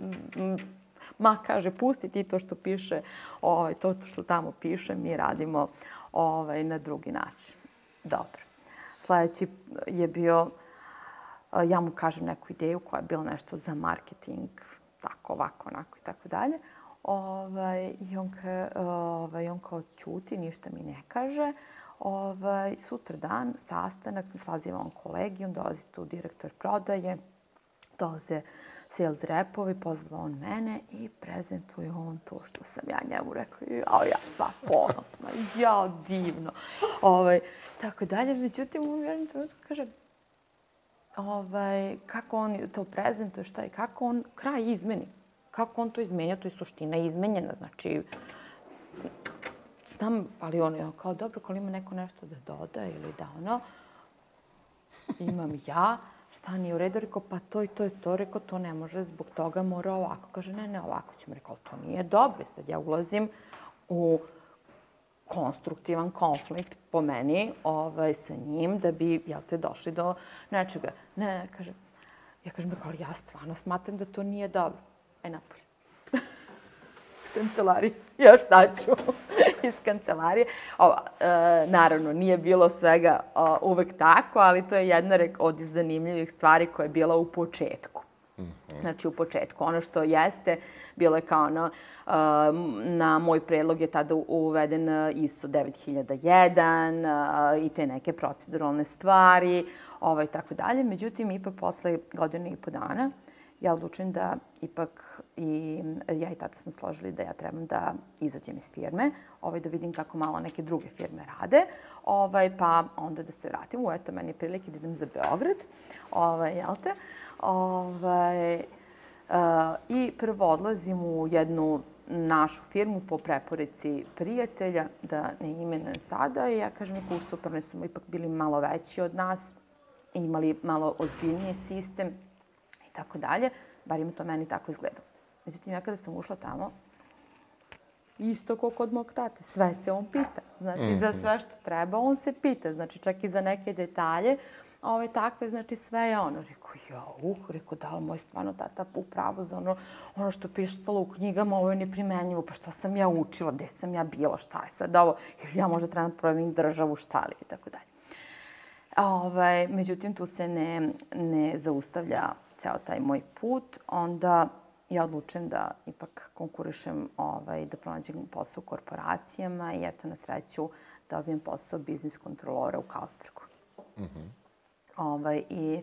Ma, kaže, pusti ti to što piše, ovaj, to što tamo piše, mi radimo ovaj, na drugi način. Dobro. Sljedeći je bio ja mu kažem neku ideju koja je bila nešto za marketing, tako, ovako, onako i tako dalje. Ovaj, I on, ka, ovaj, on kao čuti, ništa mi ne kaže. Ovaj, sutra dan, sastanak, saziva on kolegijum, dolazi tu direktor prodaje, dolaze sales repovi, pozva on mene i prezentuje on to što sam ja njemu rekla. Jao, ja sva ponosna, ja divno. Ovaj, tako dalje. Međutim, on jednom trenutku kaže, ovaj, kako on to prezentuje, šta je, kako on kraj izmeni. Kako on to izmenja, to je suština izmenjena. Znači, znam, ali on je kao, dobro, ako ima neko nešto da doda ili da ono, imam ja, šta nije u redu, rekao, pa to i to i to, rekao, to ne može, zbog toga mora ovako. Kaže, ne, ne, ovako ćemo, rekao, to nije dobro, sad ja ulazim u konstruktivan konflikt po meni ovaj, sa njim da bi, jel te, došli do nečega. Ne, ne, kaže, ja kažem, ali ja stvarno smatram da to nije dobro. Aj, napolje. Iz kancelarije. Ja šta ću? Iz kancelarije. Ovo, e, naravno, nije bilo svega o, uvek tako, ali to je jedna od zanimljivih stvari koja je bila u početku. -hmm. Znači, u početku. Ono što jeste, bilo je kao ono, na moj predlog je tada uveden ISO 9001 i te neke proceduralne stvari, ovaj, tako dalje. Međutim, ipak posle godine i po dana, ja odlučim da ipak i ja i tata smo složili da ja trebam da izađem iz firme, ovaj, da vidim kako malo neke druge firme rade, ovaj, pa onda da se vratim. U, eto, meni je prilike da idem za Beograd, ovaj, jel te? Ovaj, uh, I prvo odlazim u jednu našu firmu po preporici prijatelja, da ne imenujem sada. I ja kažem, neku super, ne su ipak bili malo veći od nas, imali malo ozbiljniji sistem i tako dalje. Bar ima to meni tako izgledalo. Međutim, ja kada sam ušla tamo, isto kao kod mog tate. Sve se on pita. Znači, mm -hmm. za mhm. sve što treba, on se pita. Znači, čak i za neke detalje. Ove takve, znači, sve je ono. Rekao, ja, uh, rekao, da li moj stvarno tata u pravu za ono, ono što pisalo u knjigama, ovo je neprimenjivo. Pa šta sam ja učila, gde sam ja bila, šta je sad ovo? Ili ja možda trebam provim državu, šta li, i tako dalje. Ovaj, međutim, tu se ne, ne zaustavlja ceo taj moj put. Onda ja odlučujem da ipak konkurišem, ovaj, da pronađem posao u korporacijama i eto na sreću dobijem posao biznis kontrolora u Kalsbergu. Mm -hmm. Ovaj, I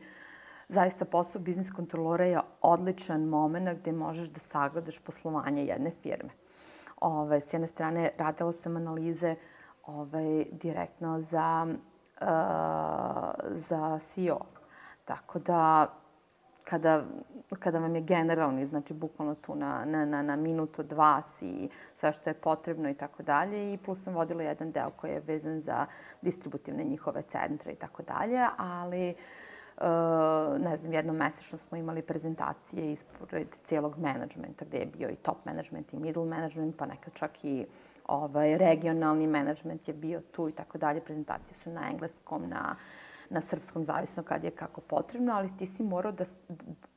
zaista posao biznis kontrolora je odličan moment gde možeš da sagledaš poslovanje jedne firme. Ovaj, s jedne strane radila sam analize ovaj, direktno za, uh, za CEO. Tako da kada, kada vam je generalni, znači bukvalno tu na, na, na, na minut od vas i sve što je potrebno i tako dalje. I plus sam vodila jedan deo koji je vezan za distributivne njihove centre i tako dalje, ali Uh, ne znam, jednom mesečno smo imali prezentacije ispred cijelog menadžmenta, gde je bio i top management i middle management, pa nekad čak i ovaj, regionalni management je bio tu i tako dalje. Prezentacije su na engleskom, na uh, na srpskom, zavisno kad je kako potrebno, ali ti si morao da,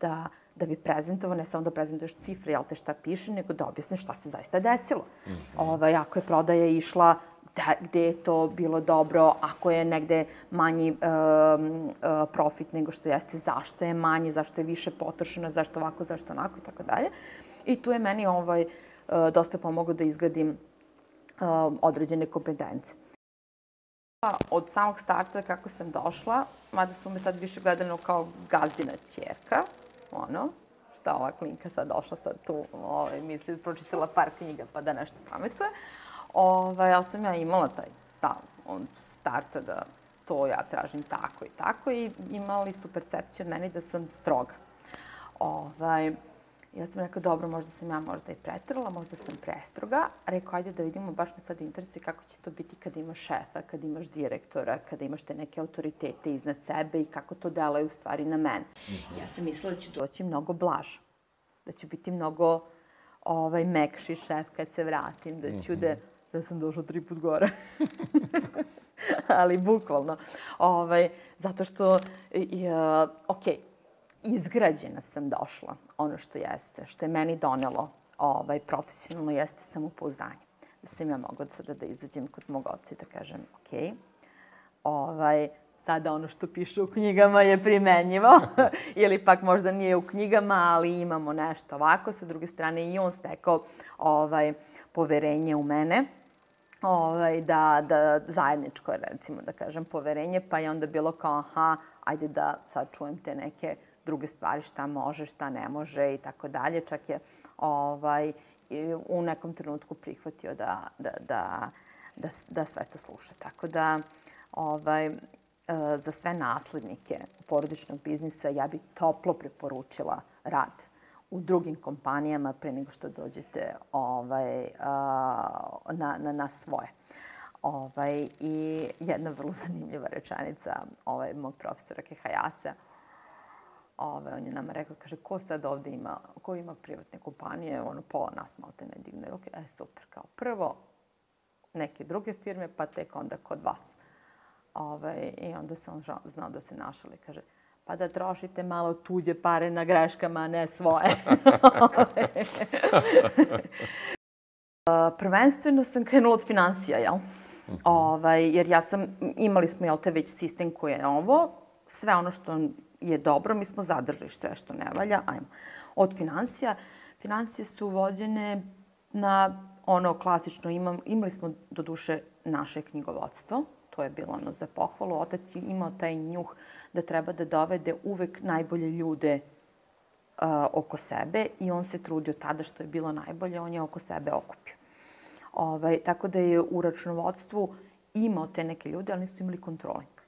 da, da bi prezentovao, ne samo da prezentuješ cifre, jel te šta piše, nego da objasniš šta se zaista desilo. Mm -hmm. ovaj, ako je prodaja išla da, gde je to bilo dobro, ako je negde manji um, uh, profit nego što jeste, zašto je manji, zašto je više potrošeno, zašto ovako, zašto onako i tako dalje. I tu je meni ovaj, uh, dosta pomogao da izgradim uh, određene kompetence. Od samog starta kako sam došla, mada su me tad više gledano kao gazdina čerka, ono, šta ova klinka sad došla sad tu, ovaj, misli, pročitala par knjiga pa da nešto pametuje. Ovaj, ali sam ja imala taj stav od starta da to ja tražim tako i tako i imali su percepciju od mene da sam stroga. Ovaj, Ja sam rekao, dobro, možda sam ja možda i pretrala, možda sam prestroga. Rekao, ajde da vidimo, baš me sad interesuje kako će to biti kada imaš šefa, kada imaš direktora, kada imaš te neke autoritete iznad sebe i kako to delaju u stvari na mene. Mm -hmm. Ja sam mislila da ću doći mnogo blaža, da ću biti mnogo ovaj, mekši šef kad se vratim, da ću mm -hmm. da... Ja sam došla tri put gore. Ali bukvalno. Ovaj, zato što, uh, ok, izgrađena sam došla, ono što jeste, što je meni donelo ovaj, profesionalno, jeste samopouzdanje. Da sam ja mogla sada da izađem kod mog oca i da kažem, ok, ovaj, sada ono što piše u knjigama je primenjivo, ili pak možda nije u knjigama, ali imamo nešto ovako. Sa druge strane i on stekao ovaj, poverenje u mene, ovaj, da, da zajedničko, recimo, da kažem, poverenje, pa je onda bilo kao, aha, ajde da sad čujem te neke druge stvari, šta može, šta ne može i tako dalje. Čak je ovaj, u nekom trenutku prihvatio da, da, da, da, da sve to sluša. Tako da, ovaj, e, za sve naslednike porodičnog biznisa ja bih toplo preporučila rad u drugim kompanijama pre nego što dođete ovaj, na, na, na svoje. Ovaj, I jedna vrlo zanimljiva rečenica ovaj, mog profesora Kehajasa, Ove, on je nama rekao, kaže, ko sad ovde ima, ko ima privatne kompanije, ono, pola nas malo te ne digne ruke. E, super, kao prvo neke druge firme, pa tek onda kod vas. Ove, I onda se on znao da se našali, kaže, pa da trošite malo tuđe pare na greškama, a ne svoje. Prvenstveno sam krenula od financija, jel? Mhm. Ovaj, jer ja sam, imali smo, jel te, već sistem koji je ovo, sve ono što je dobro, mi smo zadržali sve što ne valja, ajmo. Od financija, financije su vođene na ono klasično, imam, imali smo do duše naše knjigovodstvo, to je bilo ono za pohvalu. Otac je imao taj njuh da treba da dovede uvek najbolje ljude uh, oko sebe i on se trudio tada što je bilo najbolje, on je oko sebe okupio. Ovaj, tako da je u računovodstvu imao te neke ljude, ali nisu imali kontroling.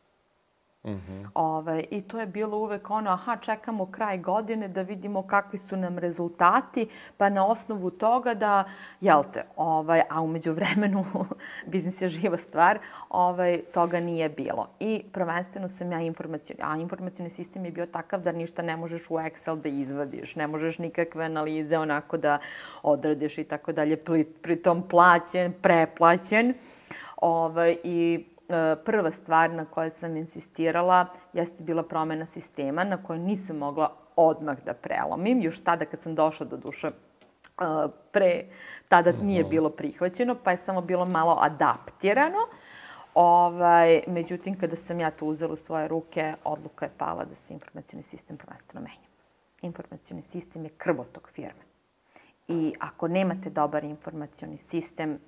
Mm -hmm. Ove, I to je bilo uvek ono, aha, čekamo kraj godine da vidimo kakvi su nam rezultati, pa na osnovu toga da, jel te, ovaj, a umeđu vremenu, biznis je živa stvar, ovaj, toga nije bilo. I prvenstveno sam ja informacijni, a informacijni sistem je bio takav da ništa ne možeš u Excel da izvadiš, ne možeš nikakve analize onako da odradiš i tako dalje, pritom plaćen, preplaćen. Ovaj, I prva stvar na kojoj sam insistirala jeste bila promena sistema na kojoj nisam mogla odmah da prelomim. Još tada kad sam došla do duše e, pre, tada nije mhm. bilo prihvaćeno, pa je samo bilo malo adaptirano. Ovaj, međutim, kada sam ja to uzela u svoje ruke, odluka je pala da se informacijni sistem prvenstveno menja. Informacijni sistem je krvotok firme. I ako nemate dobar informacijni sistem,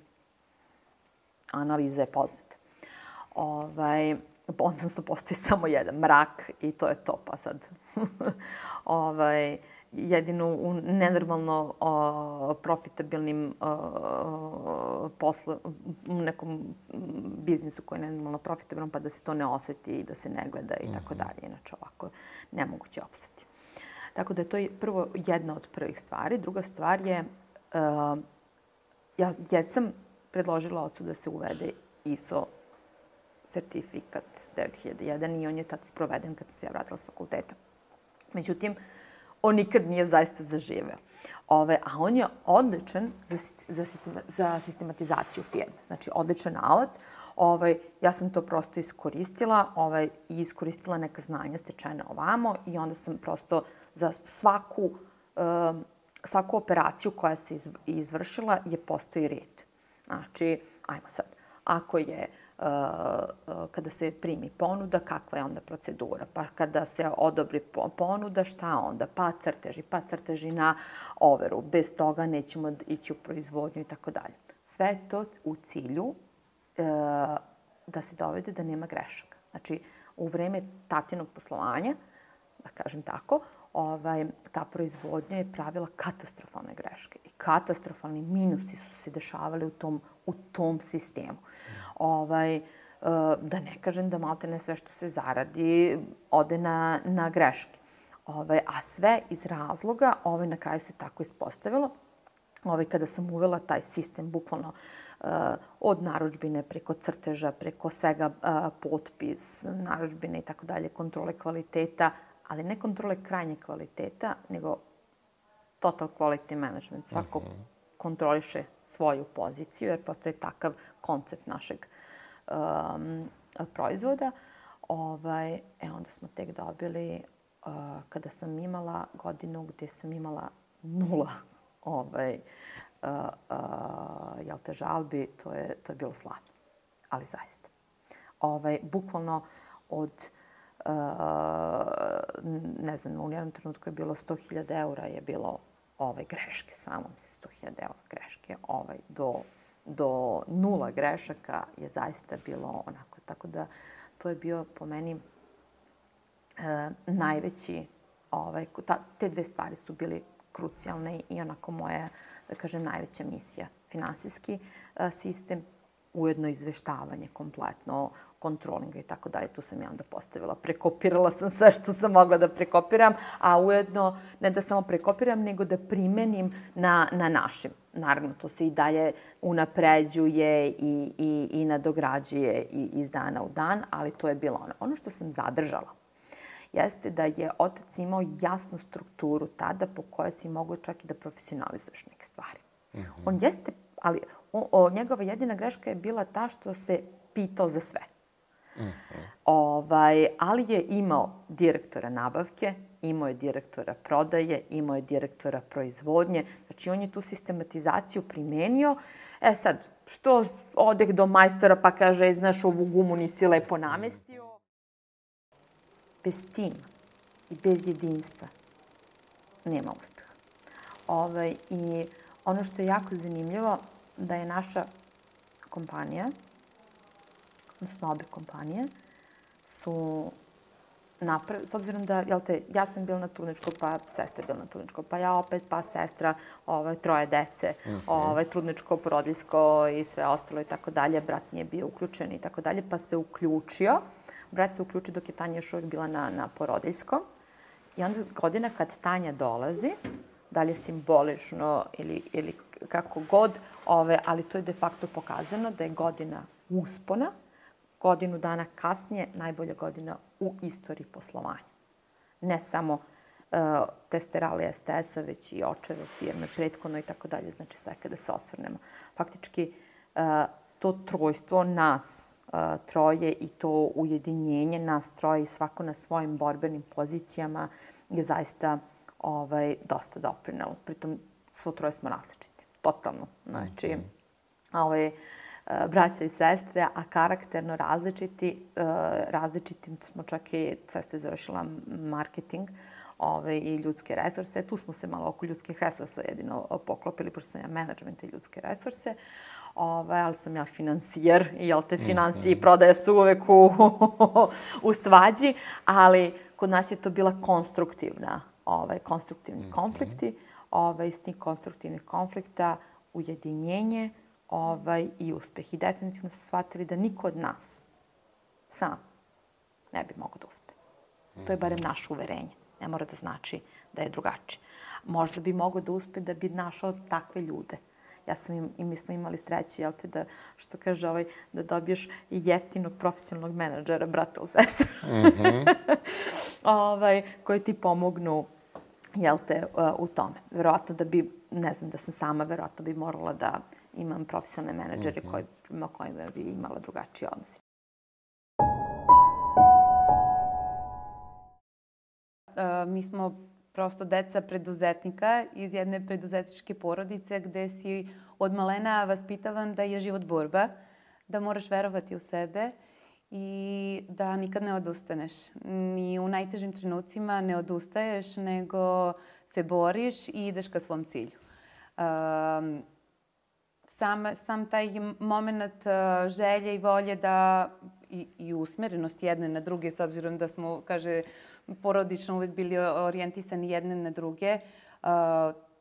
analiza je poznata ovaj, odnosno postoji samo jedan mrak i to je to, pa sad. ovaj, jedino u nenormalno o, profitabilnim o, posle, u nekom biznisu koji je nenormalno profitabilan, pa da se to ne oseti i da se ne gleda i tako mhm. dalje. Inače ovako nemoguće opstati. Tako da je to prvo jedna od prvih stvari. Druga stvar je, uh, ja jesam predložila ocu da se uvede ISO sertifikat 9001 i on je tad sproveden kad sam se ja vratila s fakulteta. Međutim, on nikad nije zaista zaživeo. Ove, a on je odličan za, za, za sistematizaciju firme. Znači, odličan alat. Ovaj, ja sam to prosto iskoristila ovaj, i iskoristila neka znanja stečene ovamo i onda sam prosto za svaku, um, svaku operaciju koja se izvršila je postoji red. Znači, ajmo sad, ako je uh, kada se primi ponuda, kakva je onda procedura. Pa kada se odobri ponuda, šta onda? Pa crteži, pa crteži na overu. Bez toga nećemo ići u proizvodnju i tako dalje. Sve to u cilju e, da se dovede da nema grešaka. Znači, u vreme tatinog poslovanja, da kažem tako, ovaj, ta proizvodnja je pravila katastrofalne greške. I katastrofalni minusi su se dešavali u tom, u tom sistemu. Ovaj, eh, da ne kažem da malte ne sve što se zaradi ode na, na greške. Ovaj, a sve iz razloga, ovaj, na kraju se tako ispostavilo, ovaj, kada sam uvela taj sistem, bukvalno uh, od naručbine preko crteža, preko svega uh, potpis, naručbine i tako dalje, kontrole kvaliteta, ali ne kontrole krajnje kvaliteta, nego total quality management. Svako uh mhm. Kontroliše svoju poziciju, jer postoje takav koncept našeg um, proizvoda. Ovaj, e, onda smo tek dobili, uh, kada sam imala godinu gde sam imala nula ovaj, uh, uh, jel te žalbi, to je, to je bilo slavno. Ali zaista. Ovaj, bukvalno od Uh, ne znam, u jednom trenutku je bilo 100.000 eura je bilo ove greške samo, mislim, 100.000 eura greške, ovaj, do, do nula grešaka je zaista bilo onako. Tako da to je bio po meni e, najveći, ovaj, ta, te dve stvari su bili krucijalne i onako moja, da kažem, najveća misija. Finansijski e, sistem, ujedno izveštavanje kompletno, kontrolinga i tako dalje. Tu sam ja onda postavila. Prekopirala sam sve što sam mogla da prekopiram, a ujedno ne da samo prekopiram, nego da primenim na, na našim. Naravno, to se i dalje unapređuje i, i, i nadograđuje i iz dana u dan, ali to je bilo ono. Ono što sam zadržala jeste da je otac imao jasnu strukturu tada po kojoj si mogu čak i da profesionalizuješ neke stvari. Mm -hmm. On jeste, ali o, o, njegova jedina greška je bila ta što se pitao za sve. Ovaj, ali je imao direktora nabavke, imao je direktora prodaje, imao je direktora proizvodnje. Znači, on je tu sistematizaciju primenio. E sad, što odeh do majstora pa kaže, znaš, ovu gumu nisi lepo namestio. Bez tima i bez jedinstva nema uspeha. Ovaj, I ono što je jako zanimljivo, da je naša kompanija, odnosno obe kompanije, su naprav... S obzirom da, jel te, ja sam bila na trudničko, pa sestra je bila na trudničko, pa ja opet, pa sestra, ovaj, troje dece, mm -hmm. ovaj, trudničko, porodiljsko i sve ostalo i tako dalje. Brat nije bio uključen i tako dalje, pa se uključio. Brat se uključi dok je Tanja još uvijek bila na, na porodiljskom. I onda godina kad Tanja dolazi, da li je simbolično ili, ili kako god, ove, ali to je de facto pokazano da je godina uspona, godinu dana kasnije najbolja godina u istoriji poslovanja. Ne samo uh, testerali STS-a, već i očeve firme, prethodno i tako dalje, znači sve kada se osvrnemo. Faktički, uh, to trojstvo nas, uh, troje i to ujedinjenje nas troje i svako na svojim borbenim pozicijama je zaista ovaj, dosta doprinalo. Pritom, svo troje smo različiti. Totalno. Znači, mm -hmm. ovaj, braća i sestre, a karakterno različiti. E, različitim smo čak i, sestra je završila marketing ove, i ljudske resurse. Tu smo se malo oko ljudskih resursa jedino poklopili, pošto sam ja management i ljudske resurse. Ove, ali sam ja financijer, jel te, financije i prodaje su uvek u, u svađi, ali kod nas je to bila konstruktivna, ovaj, konstruktivni konflikti. Ovaj, iz tih konstruktivnih konflikta ujedinjenje, ovaj, i uspeh. I definitivno su shvatili da niko od nas sam ne bi mogao da uspe. To je barem naše uverenje. Ne mora da znači da je drugačije. Možda bi mogao da uspe da bi našao takve ljude. Ja sam im, i mi smo imali sreće, jel te, da, što kaže ovaj, da dobiješ jeftinog profesionalnog menadžera, brata u sestru. Mm -hmm. ovaj, koji ti pomognu jel te, u tome. Verovatno da bi, ne znam, da sam sama, verovatno bi morala da imam profesionalne menadžere mm -hmm. koji, prema kojima bi imala drugačiji odnos. Uh, mi smo prosto deca preduzetnika iz jedne preduzetničke porodice gde si od malena vaspitavan da je život borba, da moraš verovati u sebe i da nikad ne odustaneš. Ni u najtežim trenucima ne odustaješ, nego se boriš i ideš ka svom cilju. Um, sam, sam taj moment uh, želje i volje da i, i usmerenost jedne na druge, s obzirom da smo, kaže, porodično uvek bili orijentisani jedne na druge, uh,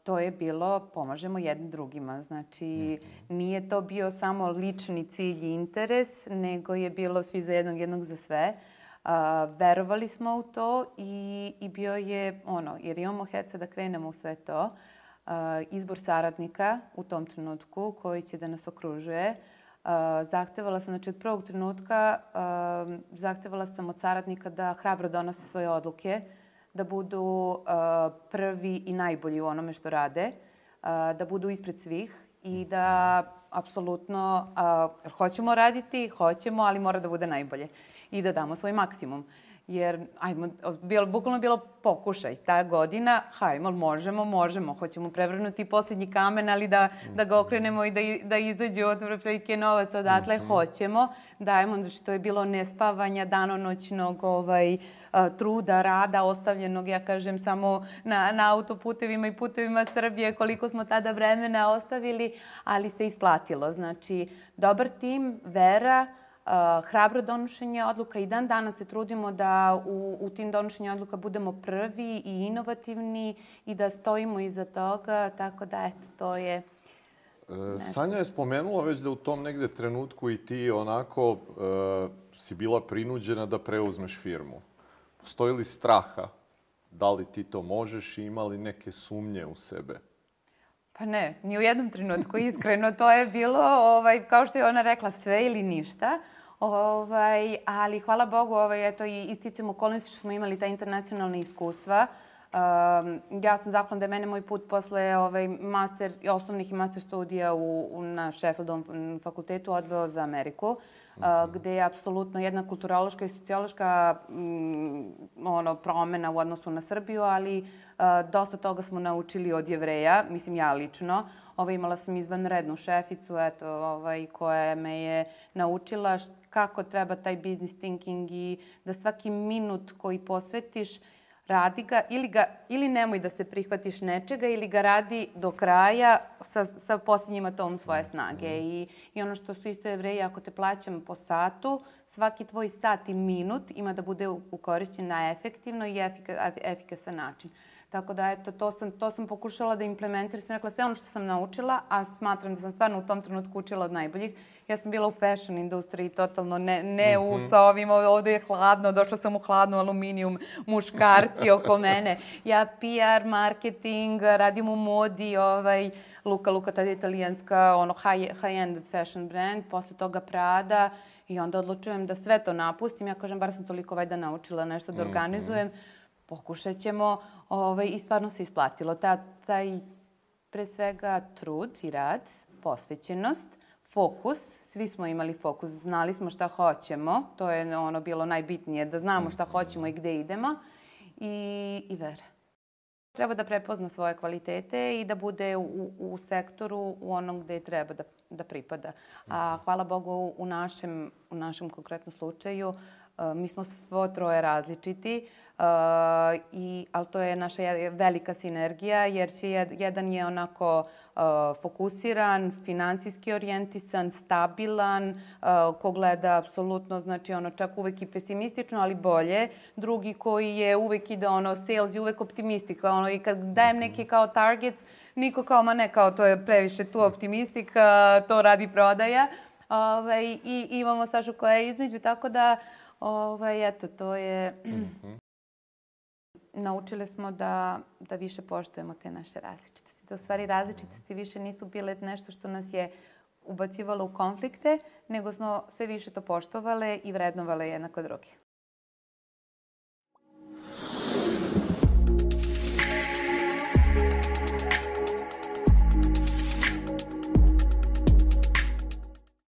to je bilo pomažemo jednim drugima. Znači, mhm. nije to bio samo lični cilj i interes, nego je bilo svi za jednog, jednog za sve. Uh, verovali smo u to i, i bio je ono, jer imamo herca da krenemo u sve to. Uh, izbor saradnika u tom trenutku koji će da nas okružuje. Zahtevala sam, znači od prvog trenutka, zahtevala sam od saradnika da hrabro donose svoje odluke, da budu prvi i najbolji u onome što rade, da budu ispred svih i da apsolutno hoćemo raditi, hoćemo, ali mora da bude najbolje i da damo svoj maksimum jer, ajmo, bilo, bukvalno bilo pokušaj. Ta godina, hajmo, možemo, možemo. Hoćemo prevrnuti posljednji kamen, ali da, da ga okrenemo i da, da izađe od vrpljike novac odatle, mm -hmm. hoćemo. Dajemo, znači to je bilo nespavanja danonoćnog ovaj, truda, rada, ostavljenog, ja kažem, samo na, na autoputevima i putevima Srbije, koliko smo tada vremena ostavili, ali se isplatilo. Znači, dobar tim, vera, hrabro donošenje odluka i dan danas se trudimo da u, u tim donošenju odluka budemo prvi i inovativni i da stojimo iza toga, tako da eto, to je... E, Sanja je spomenula već da u tom negde trenutku i ti onako e, si bila prinuđena da preuzmeš firmu. Postoji li straha? Da li ti to možeš i ima li neke sumnje u sebe? Pa ne, ni u jednom trenutku, iskreno. To je bilo, ovaj, kao što je ona rekla, sve ili ništa. Ovaj, ali hvala Bogu, ovaj, eto, i isticam okolnosti što smo imali ta internacionalna iskustva. Um, ja sam zahvalna da je mene moj put posle ovaj, master, osnovnih i master studija u, u, na Sheffieldovom fakultetu odveo za Ameriku, uh, gde je apsolutno jedna kulturološka i sociološka um, ono, promena u odnosu na Srbiju, ali uh, dosta toga smo naučili od jevreja, mislim ja lično. Ovaj, imala sam izvanrednu šeficu, eto, ovaj, koja me je naučila kako treba taj business thinking i da svaki minut koji posvetiš radi ga ili, ga, ili nemoj da se prihvatiš nečega ili ga radi do kraja sa, sa posljednjima tom svoje snage. I, I ono što su isto jevreji, ako te plaćam po satu, svaki tvoj sat i minut ima da bude ukorišćen na efektivno i efika, efikasan način. Tako da, eto, to sam, to sam pokušala da implementiram. Sam rekla sve ono što sam naučila, a smatram da sam stvarno u tom trenutku učila od najboljih. Ja sam bila u fashion industriji, totalno ne, ne u sa ovim, ovde je hladno, došla sam u hladnu aluminijum, muškarci oko mene. Ja PR, marketing, radim u modi, ovaj, Luka Luka, tada je italijanska, ono, high, high-end fashion brand, posle toga Prada, I onda odlučujem da sve to napustim. Ja kažem, bar sam toliko vajda naučila nešto da organizujem. Pokušat ćemo. Ovaj, I stvarno se isplatilo. Ta, taj, pre svega, trud i rad, posvećenost, fokus. Svi smo imali fokus. Znali smo šta hoćemo. To je ono bilo najbitnije, da znamo šta hoćemo i gde idemo. I, i vera. Treba da prepozna svoje kvalitete i da bude u, u sektoru u onom gde treba da, da pripada. A hvala Bogu u našem, u našem konkretnom slučaju mi smo svo troje različiti. Uh, i, ali to je naša velika sinergija jer će jedan je onako uh, fokusiran, financijski orijentisan, stabilan, uh, ko gleda apsolutno, znači ono čak uvek i pesimistično, ali bolje. Drugi koji je uvek ide ono sales i uvek optimistika, ono i kad dajem neki kao targets, niko kao ma ne kao to je previše tu optimistika, to radi prodaja. Ovaj, I imamo Sašu koja je između, tako da ovaj, eto, to je... Mm -hmm naučili smo da, da više poštujemo te naše različitosti. Da u stvari različitosti više nisu bile nešto što nas je ubacivalo u konflikte, nego smo sve više to poštovale i vrednovale jednako druge.